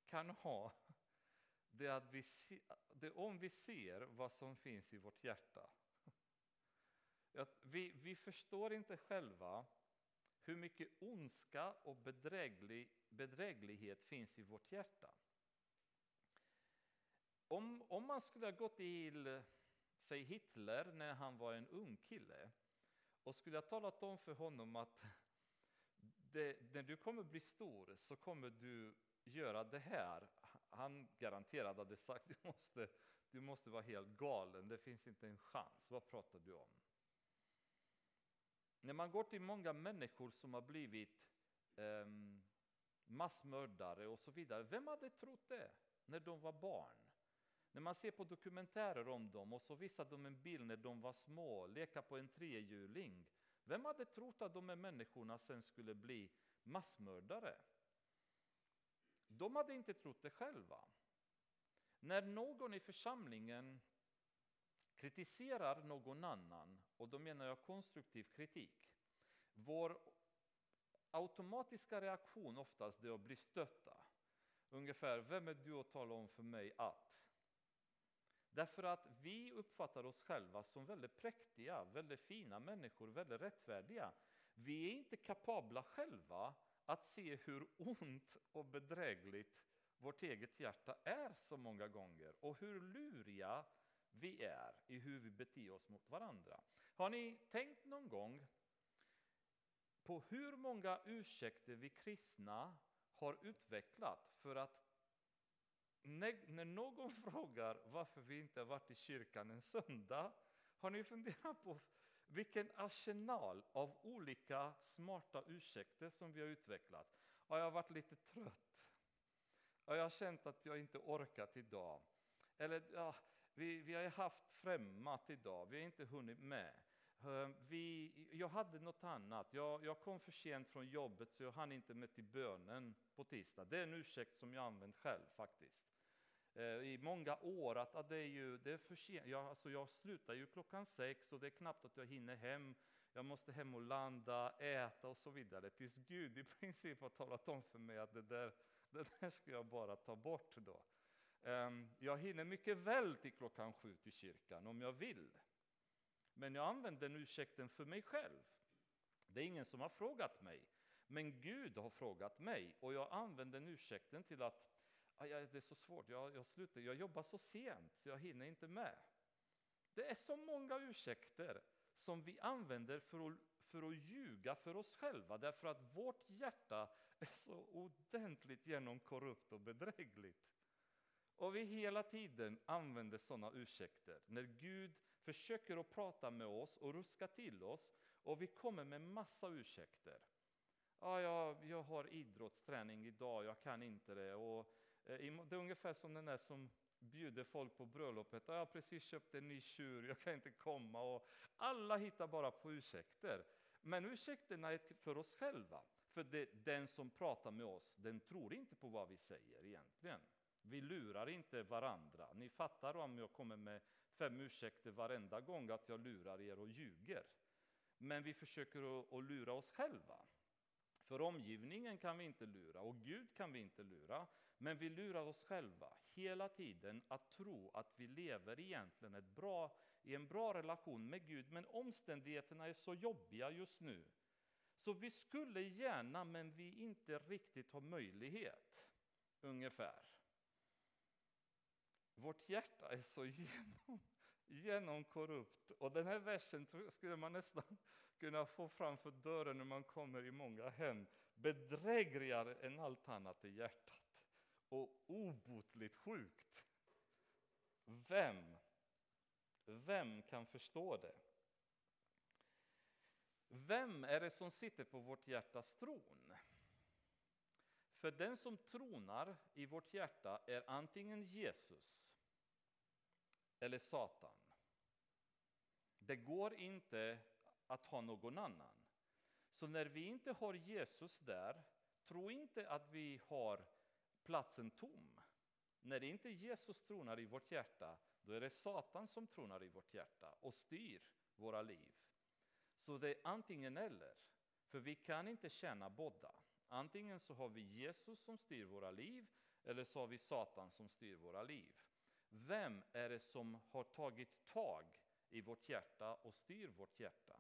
[SPEAKER 1] kan ha. Det är att vi se, det om vi ser vad som finns i vårt hjärta. Vi, vi förstår inte själva hur mycket ondska och bedräglig, bedräglighet finns i vårt hjärta. Om, om man skulle ha gått till, säg Hitler när han var en ung kille och skulle ha talat om för honom att det, när du kommer bli stor så kommer du göra det här. Han garanterade hade sagt du måste, du måste vara helt galen, det finns inte en chans. Vad pratar du om? När man går till många människor som har blivit eh, massmördare och så vidare, vem hade trott det när de var barn? När man ser på dokumentärer om dem och så visar de en bild när de var små, leka på en trehjuling. Vem hade trott att de här människorna sen skulle bli massmördare? De hade inte trott det själva. När någon i församlingen kritiserar någon annan, och då menar jag konstruktiv kritik, vår automatiska reaktion oftast är att bli stötta. Ungefär, vem är du att tala om för mig att? Därför att vi uppfattar oss själva som väldigt präktiga, väldigt fina människor, väldigt rättfärdiga. Vi är inte kapabla själva att se hur ont och bedrägligt vårt eget hjärta är så många gånger och hur luriga vi är i hur vi beter oss mot varandra. Har ni tänkt någon gång på hur många ursäkter vi kristna har utvecklat för att när någon frågar varför vi inte har varit i kyrkan en söndag, har ni funderat på vilken arsenal av olika smarta ursäkter som vi har utvecklat? Ja, jag har varit lite trött. Ja, jag har känt att jag inte orkat idag. Eller ja, vi, vi har haft främmat idag, vi har inte hunnit med. Vi, jag hade något annat. Jag, jag, kom för sent från jobbet så jag hann inte med till bönen på tisdag. Det är en ursäkt som jag använt själv faktiskt. Eh, I många år att, att det är ju det är för sent. Jag, alltså jag slutar ju klockan sex och det är knappt att jag hinner hem. Jag måste hem och landa, äta och så vidare. Tills Gud i princip har talat om för mig att det där, det där ska jag bara ta bort då. Ehm, jag hinner mycket väl till klockan sju till kyrkan om jag vill. Men jag använder den ursäkten för mig själv. Det är ingen som har frågat mig. Men Gud har frågat mig och jag använder den ursäkten till att Ah, det är så svårt, jag, jag, slutar, jag jobbar så sent så jag hinner inte med. Det är så många ursäkter som vi använder för att, för att ljuga för oss själva därför att vårt hjärta är så ordentligt genomkorrupt och bedrägligt. Och vi hela tiden använder sådana ursäkter när Gud försöker att prata med oss och ruska till oss och vi kommer med massa ursäkter. Ah, ja, jag, jag har idrottsträning idag, jag kan inte det. Och, Eh, det är ungefär som den där som bjuder folk på bröllopet. Ah, jag har precis köpt en ny tjur, jag kan inte komma. Och alla hittar bara på ursäkter. Men ursäkterna är för oss själva. För det, den som pratar med oss, den tror inte på vad vi säger egentligen. Vi lurar inte varandra. Ni fattar om jag kommer med fem ursäkter varenda gång att jag lurar er och ljuger. Men vi försöker att lura oss själva. För omgivningen kan vi inte lura och Gud kan vi inte lura. Men vi lurar oss själva hela tiden att tro att vi lever egentligen ett bra, i en bra relation med Gud. Men omständigheterna är så jobbiga just nu. Så vi skulle gärna men vi inte riktigt har möjlighet. Ungefär. Vårt hjärta är så genom, genomkorrupt. Och den här versen skulle man nästan kunna få framför dörren när man kommer i många hem. Bedrägligare än allt annat i hjärtat. Och obotligt sjukt. Vem, vem kan förstå det? Vem är det som sitter på vårt hjärtas tron? För den som tronar i vårt hjärta är antingen Jesus eller Satan. Det går inte att ha någon annan. Så när vi inte har Jesus där, tro inte att vi har platsen tom. När det inte Jesus tronar i vårt hjärta, då är det Satan som tronar i vårt hjärta och styr våra liv. Så det är antingen eller, för vi kan inte tjäna båda. Antingen så har vi Jesus som styr våra liv, eller så har vi Satan som styr våra liv. Vem är det som har tagit tag i vårt hjärta och styr vårt hjärta?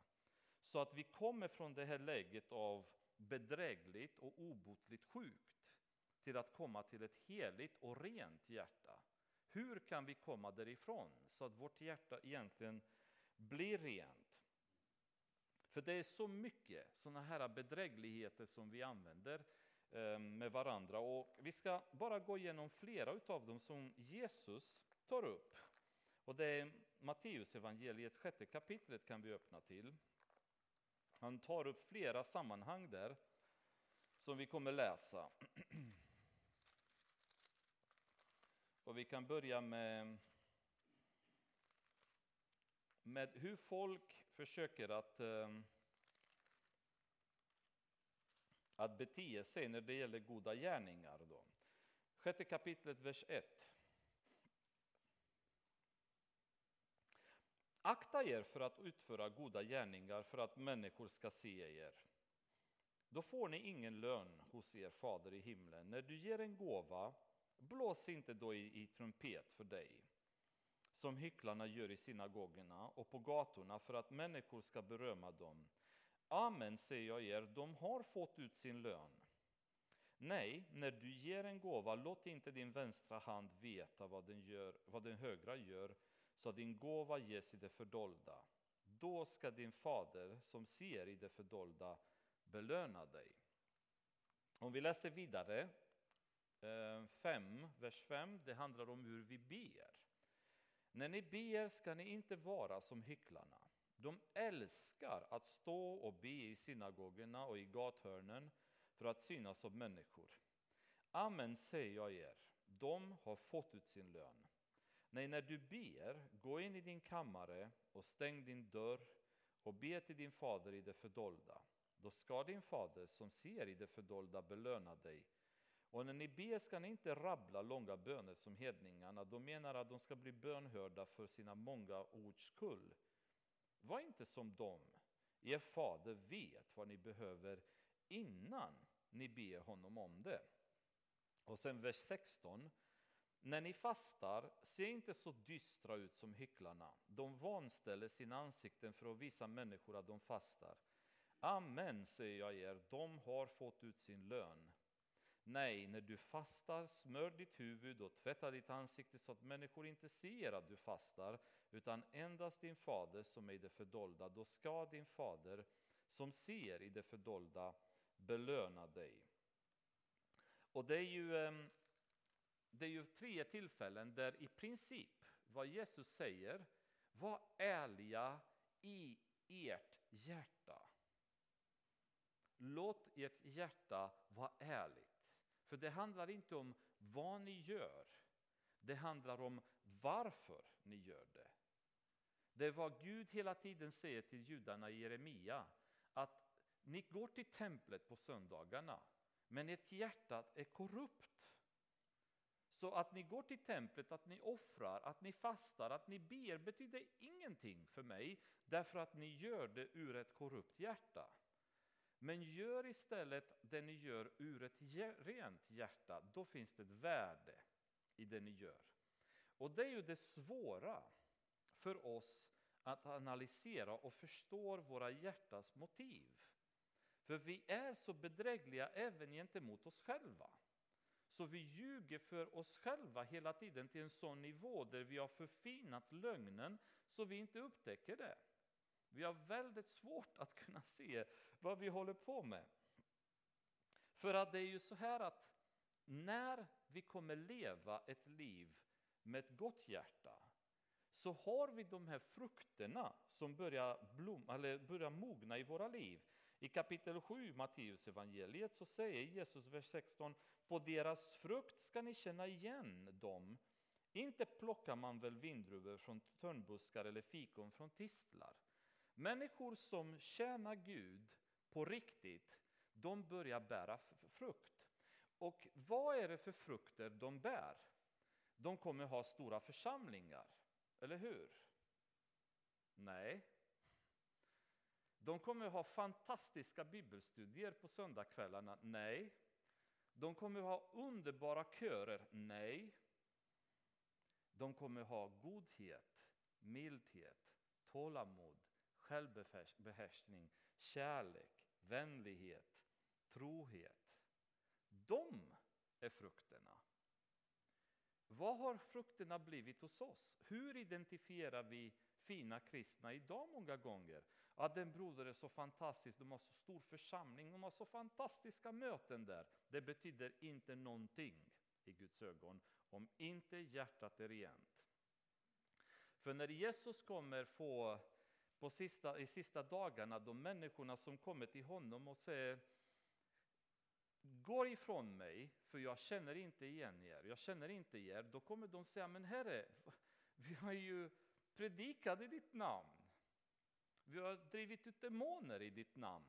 [SPEAKER 1] Så att vi kommer från det här läget av bedrägligt och obotligt sjukt till att komma till ett heligt och rent hjärta. Hur kan vi komma därifrån så att vårt hjärta egentligen blir rent? För det är så mycket sådana här bedrägligheter som vi använder eh, med varandra. Och vi ska bara gå igenom flera av dem som Jesus tar upp. Och det är Matteus evangeliet sjätte kapitlet kan vi öppna till. Han tar upp flera sammanhang där som vi kommer läsa. Och vi kan börja med, med hur folk försöker att, ehm, att bete sig när det gäller goda gärningar. Då. Sjätte kapitlet, vers 1. Akta er för att utföra goda gärningar för att människor ska se er. Då får ni ingen lön hos er fader i himlen. När du ger en gåva, blås inte då i, i trumpet för dig som hycklarna gör i synagogorna och på gatorna för att människor ska berömma dem. Amen, säger jag er, de har fått ut sin lön. Nej, när du ger en gåva, låt inte din vänstra hand veta vad den, gör, vad den högra gör, så att din gåva ges i det fördolda. Då ska din fader som ser i det fördolda belöna dig. Om vi läser vidare, Eh, 5, vers 5, det handlar om hur vi ber. När ni ber ska ni inte vara som hycklarna. De älskar att stå och be i synagogorna och i gathörnen för att synas som människor. Amen säger jag er, de har fått ut sin lön. Nej, när du ber, gå in i din kammare och stäng din dörr och be till din fader i det fördolda. Då ska din fader som ser i det fördolda belöna dig. Och när ni ber ska ni inte rabbla långa böner som hedningarna. De menar att de ska bli bönhörda för sina många ords skull. Var inte som dem. Er fader vet vad ni behöver innan ni ber honom om det. Och sen vers 16. När ni fastar, se inte så dystra ut som hycklarna. De vanställer sina ansikten för att visa människor att de fastar. Amen, säger jag er, de har fått ut sin lön. Nej, när du fastar, smör ditt huvud och tvätta ditt ansikte så att människor inte ser att du fastar, utan endast din fader som är i det fördolda. Då ska din fader som ser i det fördolda belöna dig. Och det är ju, ehm, det är ju tre tillfällen där i princip vad Jesus säger, var ärliga i ert hjärta. Låt ert hjärta vara ärligt. För det handlar inte om vad ni gör, det handlar om varför ni gör det. Det är vad Gud hela tiden säger till judarna i Jeremia, att ni går till templet på söndagarna, men ert hjärta är korrupt. Så att ni går till templet, att ni offrar, att ni fastar, att ni ber betyder ingenting för mig därför att ni gör det ur ett korrupt hjärta. Men gör istället det ni gör ur ett rent hjärta, då finns det ett värde i det ni gör. Och det är ju det svåra för oss att analysera och förstå våra hjärtas motiv. För vi är så bedrägliga även gentemot oss själva. Så vi ljuger för oss själva hela tiden till en sån nivå där vi har förfinat lögnen så vi inte upptäcker det. Vi har väldigt svårt att kunna se vad vi håller på med. För att det är ju så här att när vi kommer leva ett liv med ett gott hjärta så har vi de här frukterna som börjar, blom, eller börjar mogna i våra liv. I kapitel 7 Matteus evangeliet så säger Jesus vers 16 På deras frukt ska ni känna igen dem. Inte plockar man väl vindruvor från törnbuskar eller fikon från tistlar. Människor som tjänar Gud på riktigt, de börjar bära frukt. Och vad är det för frukter de bär? De kommer ha stora församlingar, eller hur? Nej, de kommer ha fantastiska bibelstudier på söndagskvällarna. Nej. De kommer ha underbara körer. Nej. De kommer ha godhet, mildhet, tålamod, självbehärskning, kärlek, vänlighet, trohet. De är frukterna. Vad har frukterna blivit hos oss? Hur identifierar vi fina kristna idag många gånger? Att den broder är så fantastisk, de har så stor församling, de har så fantastiska möten där. Det betyder inte någonting i Guds ögon om inte hjärtat är rent. För när Jesus kommer få på sista, i sista dagarna, de människorna som kommer till honom och säger Gå ifrån mig, för jag känner inte igen er, jag känner inte er. Då kommer de säga, men Herre, vi har ju predikat i ditt namn. Vi har drivit ut demoner i ditt namn.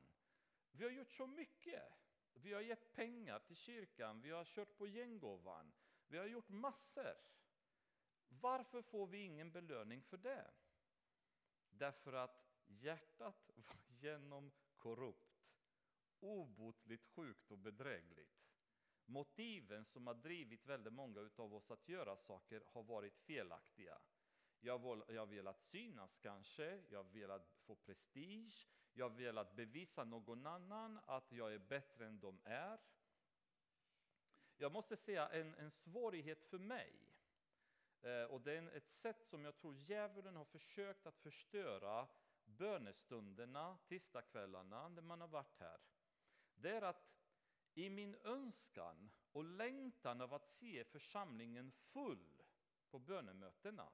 [SPEAKER 1] Vi har gjort så mycket. Vi har gett pengar till kyrkan, vi har kört på gänggåvan, vi har gjort massor. Varför får vi ingen belöning för det? Därför att hjärtat var genom korrupt, obotligt sjukt och bedrägligt. Motiven som har drivit väldigt många av oss att göra saker har varit felaktiga. Jag har, velat synas kanske, jag har velat få prestige, jag har velat bevisa någon annan att jag är bättre än de är. Jag måste säga en, en svårighet för mig, Eh, och det är ett sätt som jag tror djävulen har försökt att förstöra bönestunderna, tisdagskvällarna, när man har varit här. Det är att i min önskan och längtan av att se församlingen full på bönemötena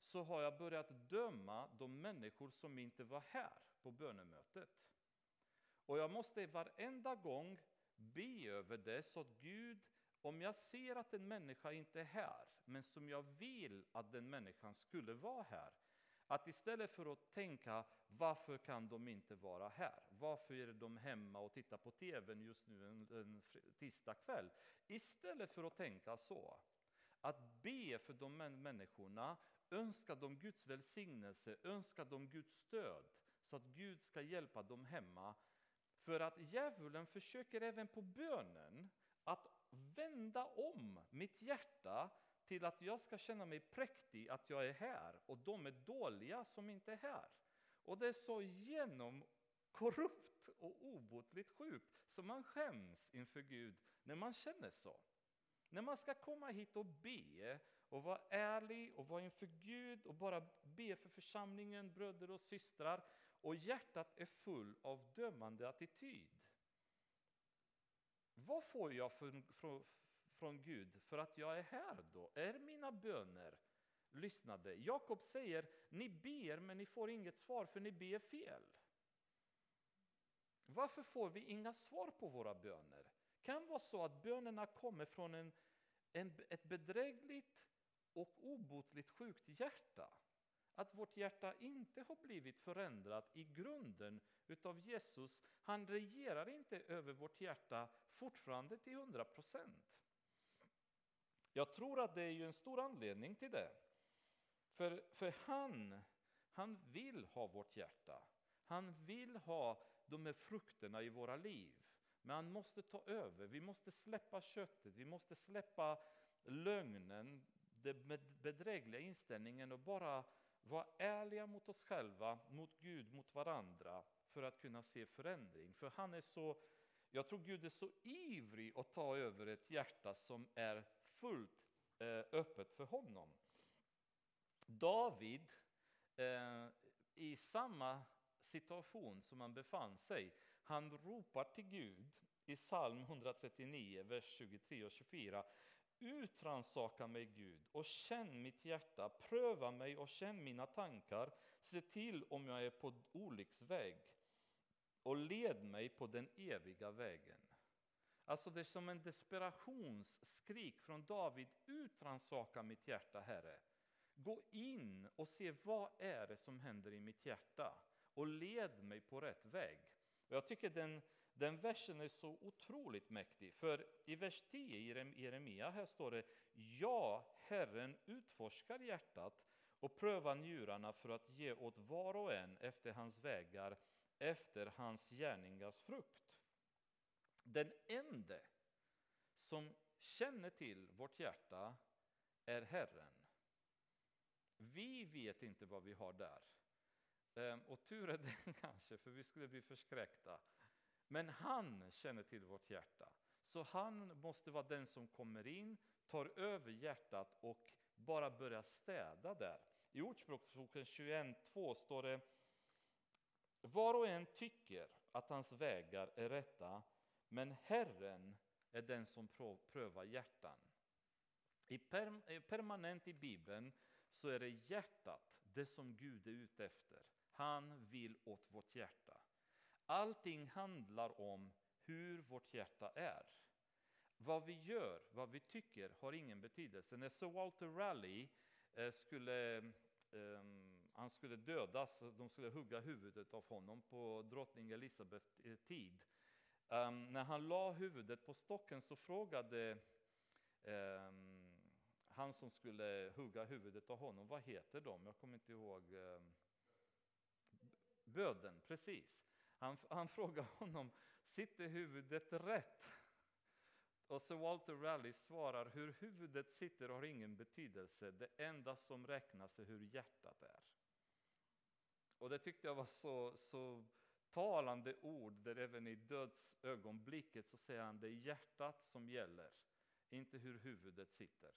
[SPEAKER 1] så har jag börjat döma de människor som inte var här på bönemötet. Och jag måste varenda gång be över det så att Gud, om jag ser att en människa inte är här, men som jag vill att den människan skulle vara här, att istället för att tänka varför kan de inte vara här? Varför är de hemma och tittar på tvn just nu en, en tisdag kväll? Istället för att tänka så, att be för de människorna, önska dem Guds välsignelse, önska dem Guds stöd, så att Gud ska hjälpa dem hemma. För att djävulen försöker även på bönen vända om mitt hjärta till att jag ska känna mig präktig att jag är här och de är dåliga som inte är här. Och det är så genomkorrupt och obotligt sjukt så man skäms inför Gud när man känner så. När man ska komma hit och be och vara ärlig och vara inför Gud och bara be för församlingen, bröder och systrar och hjärtat är full av dömande attityd. Vad får jag från, från, från Gud för att jag är här då? Är mina böner lyssnade? Jakob säger, ni ber men ni får inget svar för ni ber fel. Varför får vi inga svar på våra böner? Kan vara så att bönerna kommer från en, en, ett bedrägligt och obotligt sjukt hjärta. Att vårt hjärta inte har blivit förändrat i grunden utav Jesus. Han regerar inte över vårt hjärta fortfarande till hundra procent. Jag tror att det är ju en stor anledning till det. För, för han, han vill ha vårt hjärta. Han vill ha de här frukterna i våra liv. Men han måste ta över, vi måste släppa köttet, vi måste släppa lögnen, den bedrägliga inställningen och bara var ärliga mot oss själva, mot Gud, mot varandra för att kunna se förändring. För han är så, jag tror Gud är så ivrig att ta över ett hjärta som är fullt eh, öppet för honom. David, eh, i samma situation som han befann sig, han ropar till Gud i psalm 139, vers 23 och 24. Utransaka mig Gud och känn mitt hjärta, pröva mig och känn mina tankar, se till om jag är på olycksväg och led mig på den eviga vägen. Alltså det är som en desperationsskrik från David, utransaka mitt hjärta Herre. Gå in och se vad är det som händer i mitt hjärta och led mig på rätt väg. Och jag tycker den, den versen är så otroligt mäktig, för i vers 10 i Jeremia här står det Ja, Herren utforskar hjärtat och prövar njurarna för att ge åt var och en efter hans vägar, efter hans gärningars frukt. Den ende som känner till vårt hjärta är Herren. Vi vet inte vad vi har där. Ehm, och tur är det kanske, för vi skulle bli förskräckta. Men han känner till vårt hjärta. Så han måste vara den som kommer in, tar över hjärtat och bara börjar städa där. I Ordspråksboken 21.2 står det Var och en tycker att hans vägar är rätta, men Herren är den som prövar hjärtan. I eh, permanent i Bibeln så är det hjärtat, det som Gud är ute efter. Han vill åt vårt hjärta. Allting handlar om hur vårt hjärta är. Vad vi gör, vad vi tycker har ingen betydelse. När Sir Walter Raleigh eh, skulle, ehm, han skulle dödas, de skulle hugga huvudet av honom på drottning Elizabeth eh, tid. Ehm, när han la huvudet på stocken så frågade ehm, han som skulle hugga huvudet av honom, vad heter de? Jag kommer inte ihåg. Böden, precis. Han, han frågar honom, sitter huvudet rätt? Och så Walter Raleigh svarar, hur huvudet sitter har ingen betydelse, det enda som räknas är hur hjärtat är. Och det tyckte jag var så, så talande ord, där även i dödsögonblicket så säger han, det är hjärtat som gäller, inte hur huvudet sitter.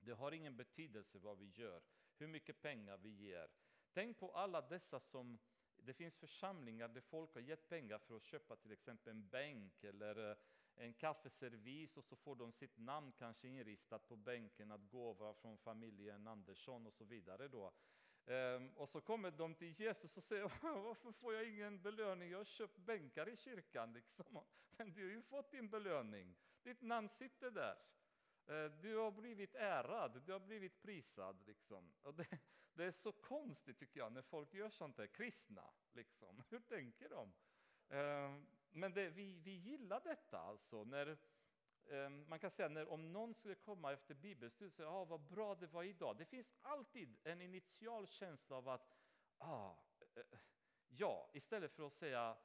[SPEAKER 1] Det har ingen betydelse vad vi gör, hur mycket pengar vi ger. Tänk på alla dessa som det finns församlingar där folk har gett pengar för att köpa till exempel en bänk eller eh, en kaffeservis och så får de sitt namn kanske inristat på bänken att gåva från familjen Andersson och så vidare då. Ehm, och så kommer de till Jesus och säger varför får jag ingen belöning? Jag har köpt bänkar i kyrkan liksom. Men du har ju fått din belöning. Ditt namn sitter där. Eh, du har blivit ärad, du har blivit prisad. Liksom. Och det, det, är så konstigt tycker jag när folk gör sånt där, kristna. Liksom. Hur tänker de? Eh, men det, vi, vi gillar detta alltså. När, eh, man kan säga när om någon skulle komma efter bibelstudiet och säga ah, vad bra det var idag. Det finns alltid en initial känsla av att ah, ja, istället för att säga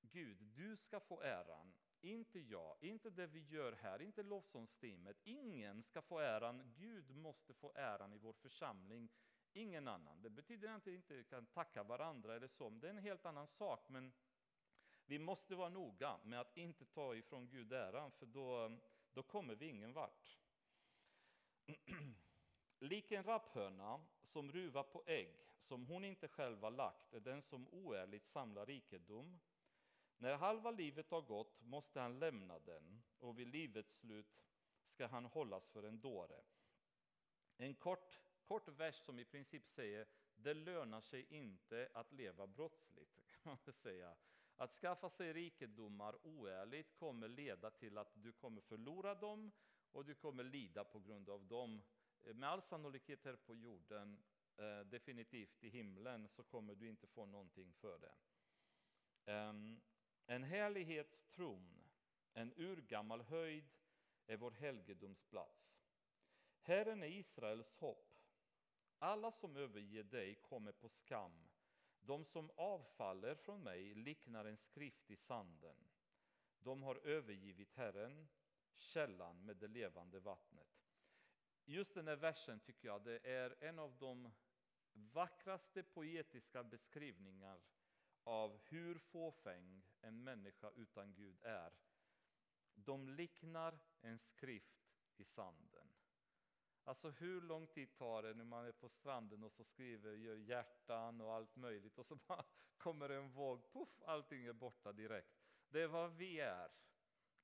[SPEAKER 1] Gud, du ska få äran. Inte jag, inte det vi gör här, inte lovsångsteamet. Ingen ska få äran. Gud måste få äran i vår församling, ingen annan. Det betyder inte att vi inte kan tacka varandra eller så, det är en helt annan sak. Men vi måste vara noga med att inte ta ifrån Gud äran, för då, då kommer vi ingen vart. Lik en rapphöna som ruvar på ägg som hon inte själv har lagt är den som oärligt samlar rikedom. När halva livet har gått måste han lämna den och vid livets slut ska han hållas för en dåre. En kort, kort vers som i princip säger det lönar sig inte att leva brottsligt. Kan man säga. Att skaffa sig rikedomar oärligt kommer leda till att du kommer förlora dem och du kommer lida på grund av dem. Med all sannolikhet här på jorden, eh, definitivt i himlen, så kommer du inte få någonting för det. Ehm, en härlighetstron, en urgammal höjd, är vår helgedomsplats. Herren är Israels hopp. Alla som överger dig kommer på skam. De som avfaller från mig liknar en skrift i sanden. De har övergivit Herren, källan med det levande vattnet. Just den här versen tycker jag det är en av de vackraste poetiska beskrivningar av hur fåfäng en människa utan Gud är. De liknar en skrift i sanden. Alltså hur lång tid tar det när man är på stranden och så skriver, gör hjärtan och allt möjligt och så bara kommer en våg, puff, allting är borta direkt. Det är vad vi är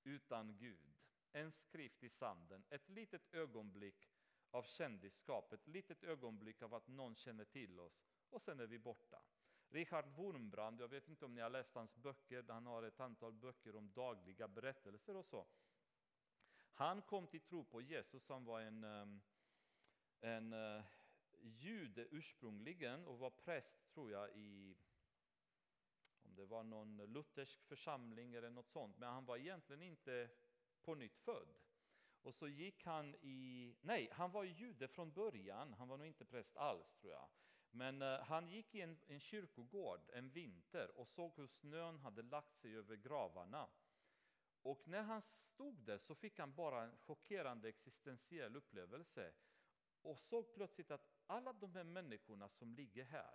[SPEAKER 1] utan Gud. En skrift i sanden, ett litet ögonblick av kändisskap, ett litet ögonblick av att någon känner till oss och sen är vi borta. Richard Wurmbrand, jag vet inte om ni har läst hans böcker, han har ett antal böcker om dagliga berättelser och så. Han kom till tro på Jesus, han var en ehm, en eh, jude ursprungligen och var präst tror jag i om det var någon luthersk församling eller något sånt, men han var egentligen inte på nytt född. Och så gick han i, nej, han var jude från början, han var nog inte präst alls tror jag. Men eh, han gick i en, en kyrkogård en vinter och såg hur snön hade lagt sig över gravarna. Och när han stod där så fick han bara en chockerande existentiell upplevelse och såg plötsligt att alla de här människorna som ligger här,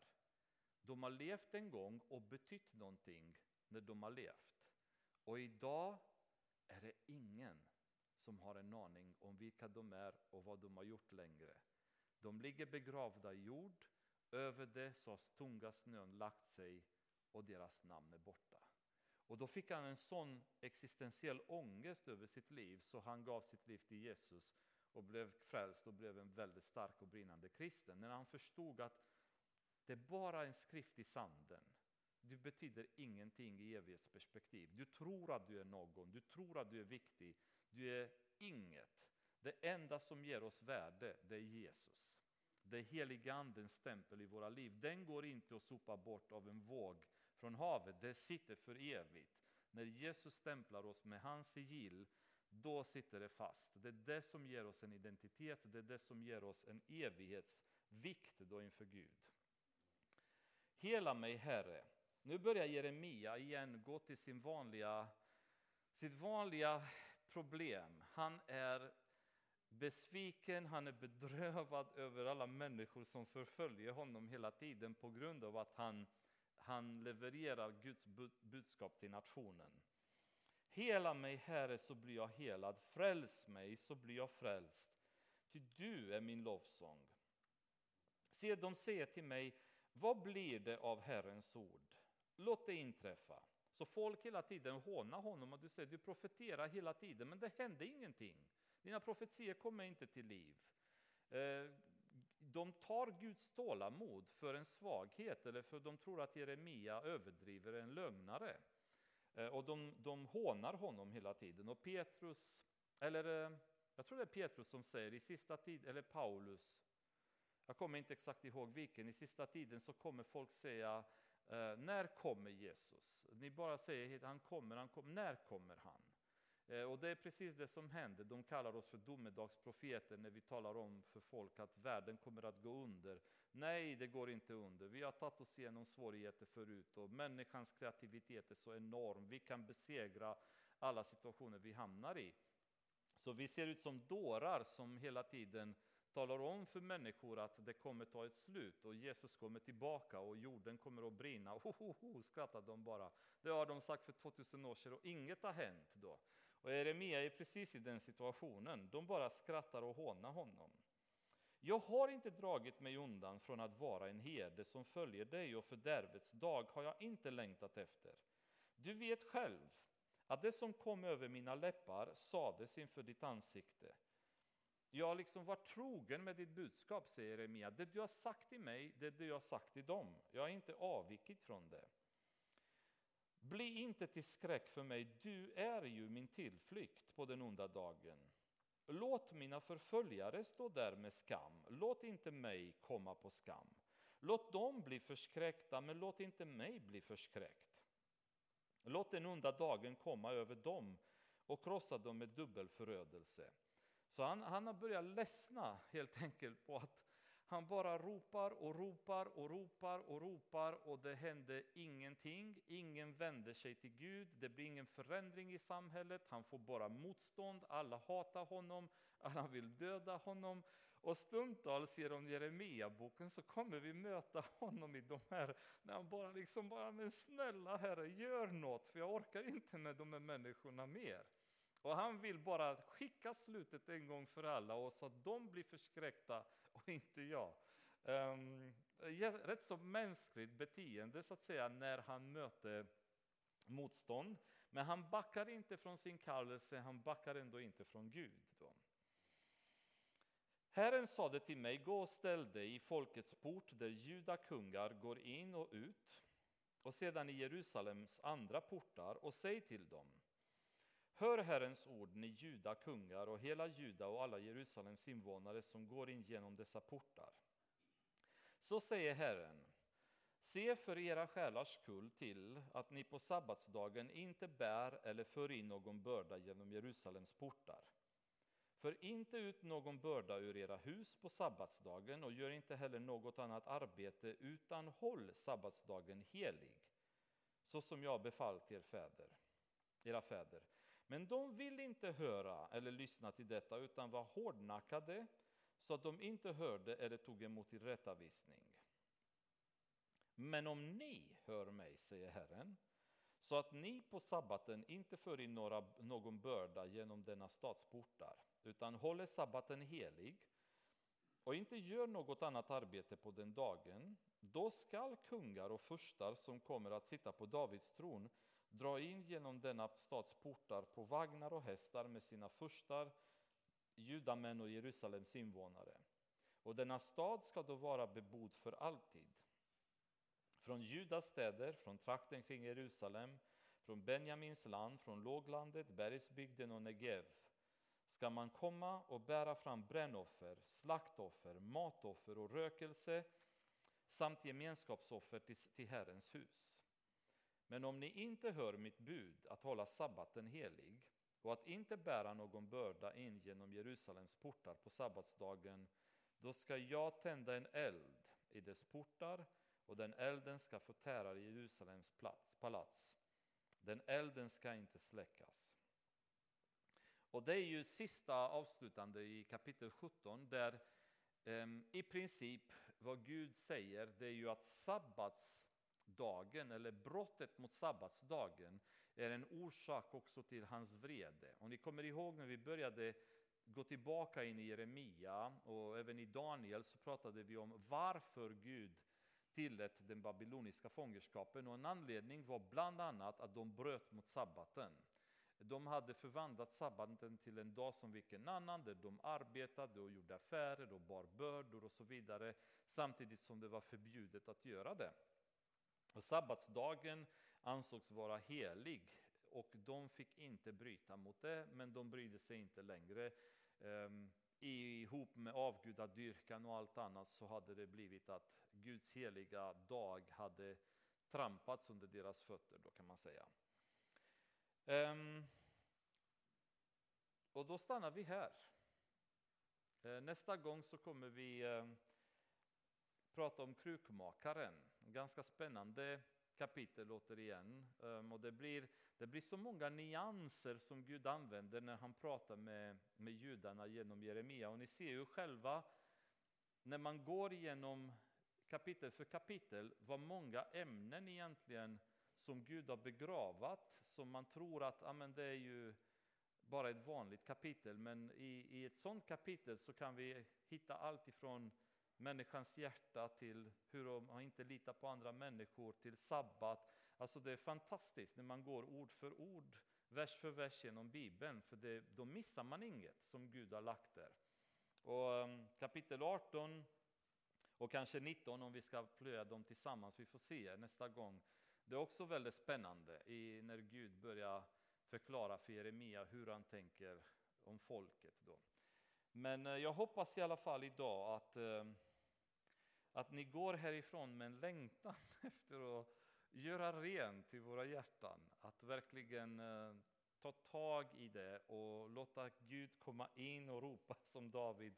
[SPEAKER 1] de har levt en gång och betytt någonting när de har levt. Och idag är det ingen som har en aning om vilka de är och vad de har gjort längre. De ligger begravda i jord, över det så har tunga snön lagt sig och deras namn är borta. Och då fick han en sån existentiell ångest över sitt liv så han gav sitt liv till Jesus och blev frälst och blev en väldigt stark och brinnande kristen. När han förstod att det är bara en skrift i sanden. Du betyder ingenting i evighetsperspektiv. Du tror att du är någon, du tror att du är viktig. Du är inget. Det enda som ger oss värde, det är Jesus. Det heliga andens stämpel i våra liv. Den går inte att sopa bort av en våg från havet. Det sitter för evigt. När Jesus stämplar oss med hans sigill då sitter det fast. Det är det som ger oss en identitet, det är det som ger oss en evighetsvikt då inför Gud. Hela mig Herre. Nu börjar Jeremia igen gå till sin vanliga, sitt vanliga problem. Han är besviken, han är bedrövad över alla människor som förföljer honom hela tiden på grund av att han, han levererar Guds budskap till nationen. Hela mig, Herre, så blir jag helad. Fräls mig, så blir jag frälst. Ty du är min lovsång. Se, de säger till mig, vad blir det av Herrens ord? Låt det inträffa. Så folk hela tiden hånar honom och du säger, du profeterar hela tiden, men det hände ingenting. Dina profetier kommer inte till liv. Eh, de tar Guds tålamod för en svaghet eller för de tror att Jeremia överdriver en lögnare. Eh, och de, de hånar honom hela tiden. Och Petrus, eller eh, jag tror det är Petrus som säger i sista tiden, eller Paulus, jag kommer inte exakt ihåg vilken, i sista tiden så kommer folk säga när kommer Jesus? Ni bara säger han kommer, han kommer, när kommer han? Eh, och det är precis det som händer. De kallar oss för domedagsprofeter när vi talar om för folk att världen kommer att gå under. Nej, det går inte under. Vi har tagit oss igenom svårigheter förut och människans kreativitet är så enorm. Vi kan besegra alla situationer vi hamnar i. Så vi ser ut som dårar som hela tiden talar om för människor att det kommer ta ett slut och Jesus kommer tillbaka och jorden kommer att brinna. Ho, ho, ho, skrattar de bara. Det har de sagt för 2000 år sedan och inget har hänt då. Och Jeremia är precis i den situationen. De bara skrattar och hånar honom. Jag har inte dragit mig undan från att vara en herde som följer dig och fördärvets dag har jag inte längtat efter. Du vet själv att det som kom över mina läppar sades inför ditt ansikte. Jag har liksom varit trogen med ditt budskap, säger Jeremia. Det du har sagt till mig, det du har sagt till dem. Jag har inte avvikit från det. Bli inte till skräck för mig, du är ju min tillflykt på den onda dagen. Låt mina förföljare stå där med skam, låt inte mig komma på skam. Låt dem bli förskräckta, men låt inte mig bli förskräckt. Låt den onda dagen komma över dem och krossa dem med dubbel förödelse. Så han, han har börjat ledsna helt enkelt på att han bara ropar och ropar och ropar och ropar och det händer ingenting. Ingen vänder sig till Gud, det blir ingen förändring i samhället. Han får bara motstånd, alla hatar honom, alla vill döda honom. Och stundtals genom Jeremia-boken så kommer vi möta honom i de här, när han bara liksom bara, men snälla Herre, gör något, för jag orkar inte med de här människorna mer. Och han vill bara skicka slutet en gång för alla och så att de blir förskräckta och inte jag. Um, rätt så mänskligt beteende så att säga när han möter motstånd. Men han backar inte från sin kallelse, han backar ändå inte från Gud. Då. Herren sade till mig, gå och ställ dig i folkets port där judakungar går in och ut och sedan i Jerusalems andra portar och säg till dem Hör Herrens ord, ni juda kungar och hela Juda och alla Jerusalems invånare som går in genom dessa portar. Så säger Herren, se för era själars skull till att ni på sabbatsdagen inte bär eller för in någon börda genom Jerusalems portar. För inte ut någon börda ur era hus på sabbatsdagen och gör inte heller något annat arbete utan håll sabbatsdagen helig, så som jag befallt er fäder, era fäder. Men de ville inte höra eller lyssna till detta utan var hårdnackade så att de inte hörde eller tog emot tillrättavisning. Men om ni hör mig, säger Herren, så att ni på sabbaten inte för in några, någon börda genom denna stadsportar, utan håller sabbaten helig och inte gör något annat arbete på den dagen, då skall kungar och furstar som kommer att sitta på Davids tron dra in genom denna stads portar på vagnar och hästar med sina furstar, judamän och Jerusalems invånare. Och denna stad ska då vara bebodd för alltid. Från Judas städer, från trakten kring Jerusalem, från Benjamins land, från låglandet, bergsbygden och Negev ska man komma och bära fram brännoffer, slaktoffer, matoffer och rökelse samt gemenskapsoffer till Herrens hus. Men om ni inte hör mitt bud att hålla sabbaten helig och att inte bära någon börda in genom Jerusalems portar på sabbatsdagen, då ska jag tända en eld i dess portar och den elden ska förtära Jerusalems plats, palats. Den elden ska inte släckas. Och det är ju sista avslutande i kapitel 17 där um, i princip vad Gud säger det är ju att sabbats, sabbatsdagen eller brottet mot sabbatsdagen är en orsak också till hans vrede. Och ni kommer ihåg när vi började gå tillbaka in i Jeremia och även i Daniel så pratade vi om varför Gud tillät den babyloniska fångenskapen och en anledning var bland annat att de bröt mot sabbaten. De hade förvandlat sabbaten till en dag som vilken annan, där de arbetade och gjorde affärer och bar bördor och så vidare, samtidigt som det var förbjudet att göra det. Och sabbatsdagen ansågs vara helig och de fick inte bryta mot det, men de brydde sig inte längre. Um, ihop med avgudadyrkan och allt annat så hade det blivit att Guds heliga dag hade trampats under deras fötter då kan man säga. Um, och då stannar vi här. Uh, nästa gång så kommer vi uh, prata om krukmakaren. Ganska spännande kapitel återigen. Ehm, och det blir, det blir så många nyanser som Gud använder när han pratar med, med judarna genom Jeremia. Och ni ser ju själva när man går igenom kapitel för kapitel vad många ämnen egentligen som Gud har begravat som man tror att amen, det är ju bara ett vanligt kapitel men i, i ett sådant kapitel så kan vi hitta allt ifrån människans hjärta till hur man inte litar på andra människor till sabbat. Alltså det är fantastiskt när man går ord för ord, vers för vers genom Bibeln för det, då missar man inget som Gud har lagt där. Och ehm, kapitel 18 och kanske 19 om vi ska plöja dem tillsammans, vi får se nästa gång. Det är också väldigt spännande i, när Gud börjar förklara för Jeremia hur han tänker om folket. Då. Men eh, jag hoppas i alla fall idag att, eh, att ni går härifrån med en längtan efter att göra rent i våra hjärtan. Att verkligen eh, ta tag i det och låta Gud komma in och ropa som David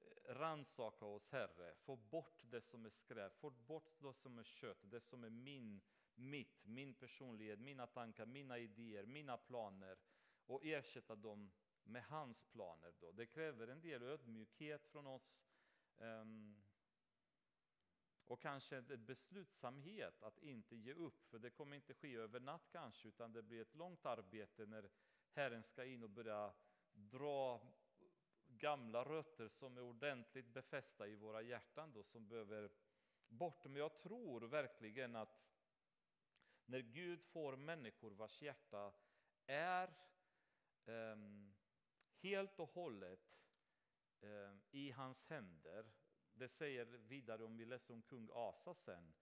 [SPEAKER 1] eh, Ransaka oss Herre, få bort det som är skräp, få bort det som är kött, det som är min, mitt, min personlighet, mina tankar, mina idéer, mina planer och ersätta dem med hans planer. Då. Det kräver en del ödmjukhet från oss um, och kanske en beslutsamhet att inte ge upp, för det kommer inte ske över natt kanske, utan det blir ett långt arbete när Herren ska in och börja dra gamla rötter som är ordentligt befästa i våra hjärtan då, som behöver bort. Men jag tror verkligen att när Gud får människor vars hjärta är um, helt och hållet um, i hans händer. Det säger vidare om vi läser om kung Asa sen,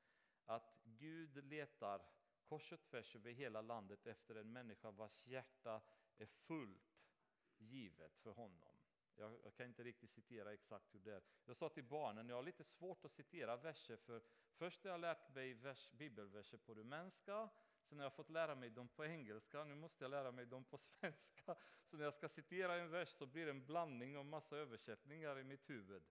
[SPEAKER 1] att Gud letar kors och tvärs över hela landet efter en människa vars hjärta är fullt givet för honom. Jag, jag, kan inte riktigt citera exakt hur det är. Jag sa till barnen, jag har lite svårt att citera verser för först har jag lärt mig vers, bibelverser på rumänska, sen har jag fått lära mig dem på engelska, nu måste jag lära mig dem på svenska. Så när jag ska citera en vers så blir det en blandning av massa översättningar i mitt huvud.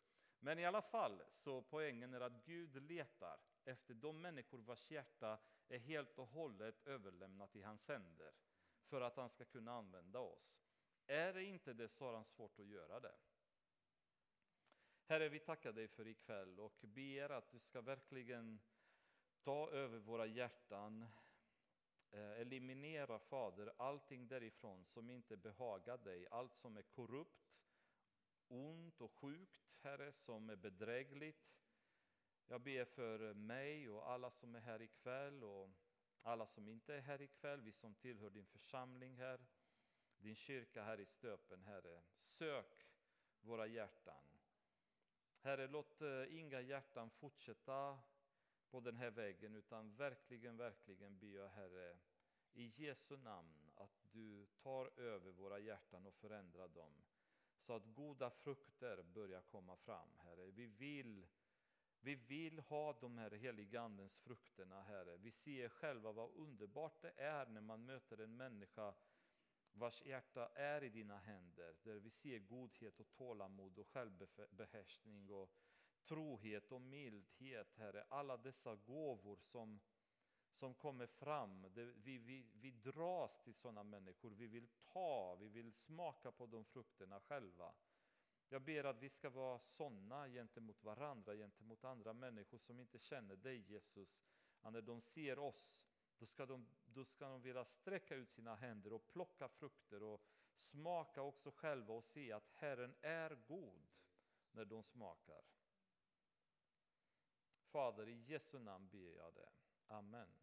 [SPEAKER 1] Men i alla fall, så poängen är att Gud letar efter de människor vars hjärta är helt och hållet överlämnat i hans händer för att han ska kunna använda oss. Är det inte det så har han svårt att göra det. Herre, vi tackar dig för ikväll och ber att du ska verkligen ta över våra hjärtan, eh, eliminera Fader allting därifrån som inte behagar dig, allt som är korrupt, ont och sjukt, Herre, som är bedrägligt. Jag ber för mig och alla som är här ikväll och alla som inte är här ikväll, vi som tillhör din församling här din kyrka här i Stöpen, Herre. Sök våra hjärtan. Herre, låt eh, inga hjärtan fortsätta på den här vägen, utan verkligen, verkligen ber jag, Herre, i Jesu namn, att du tar över våra hjärtan och förändrar dem. Så att goda frukter börjar komma fram, Herre. Vi vill, vi vill ha de här heligandens frukterna, Herre. Vi ser själva vad underbart det är när man möter en människa vars hjärta är i dina händer, där vi ser godhet och tålamod och självbehärskning och trohet och mildhet, Herre. Alla dessa gåvor som, som kommer fram. Vi, vi, vi dras till sådana människor. Vi vill ta, vi vill smaka på de frukterna själva. Jag ber att vi ska vara sådana gentemot varandra, gentemot andra människor som inte känner dig Jesus. att när de ser oss, då ska, de, då ska de vilja sträcka ut sina händer och plocka frukter och smaka också själva och se att Herren är god när de smakar. Fader, i Jesu namn ber jag det. Amen.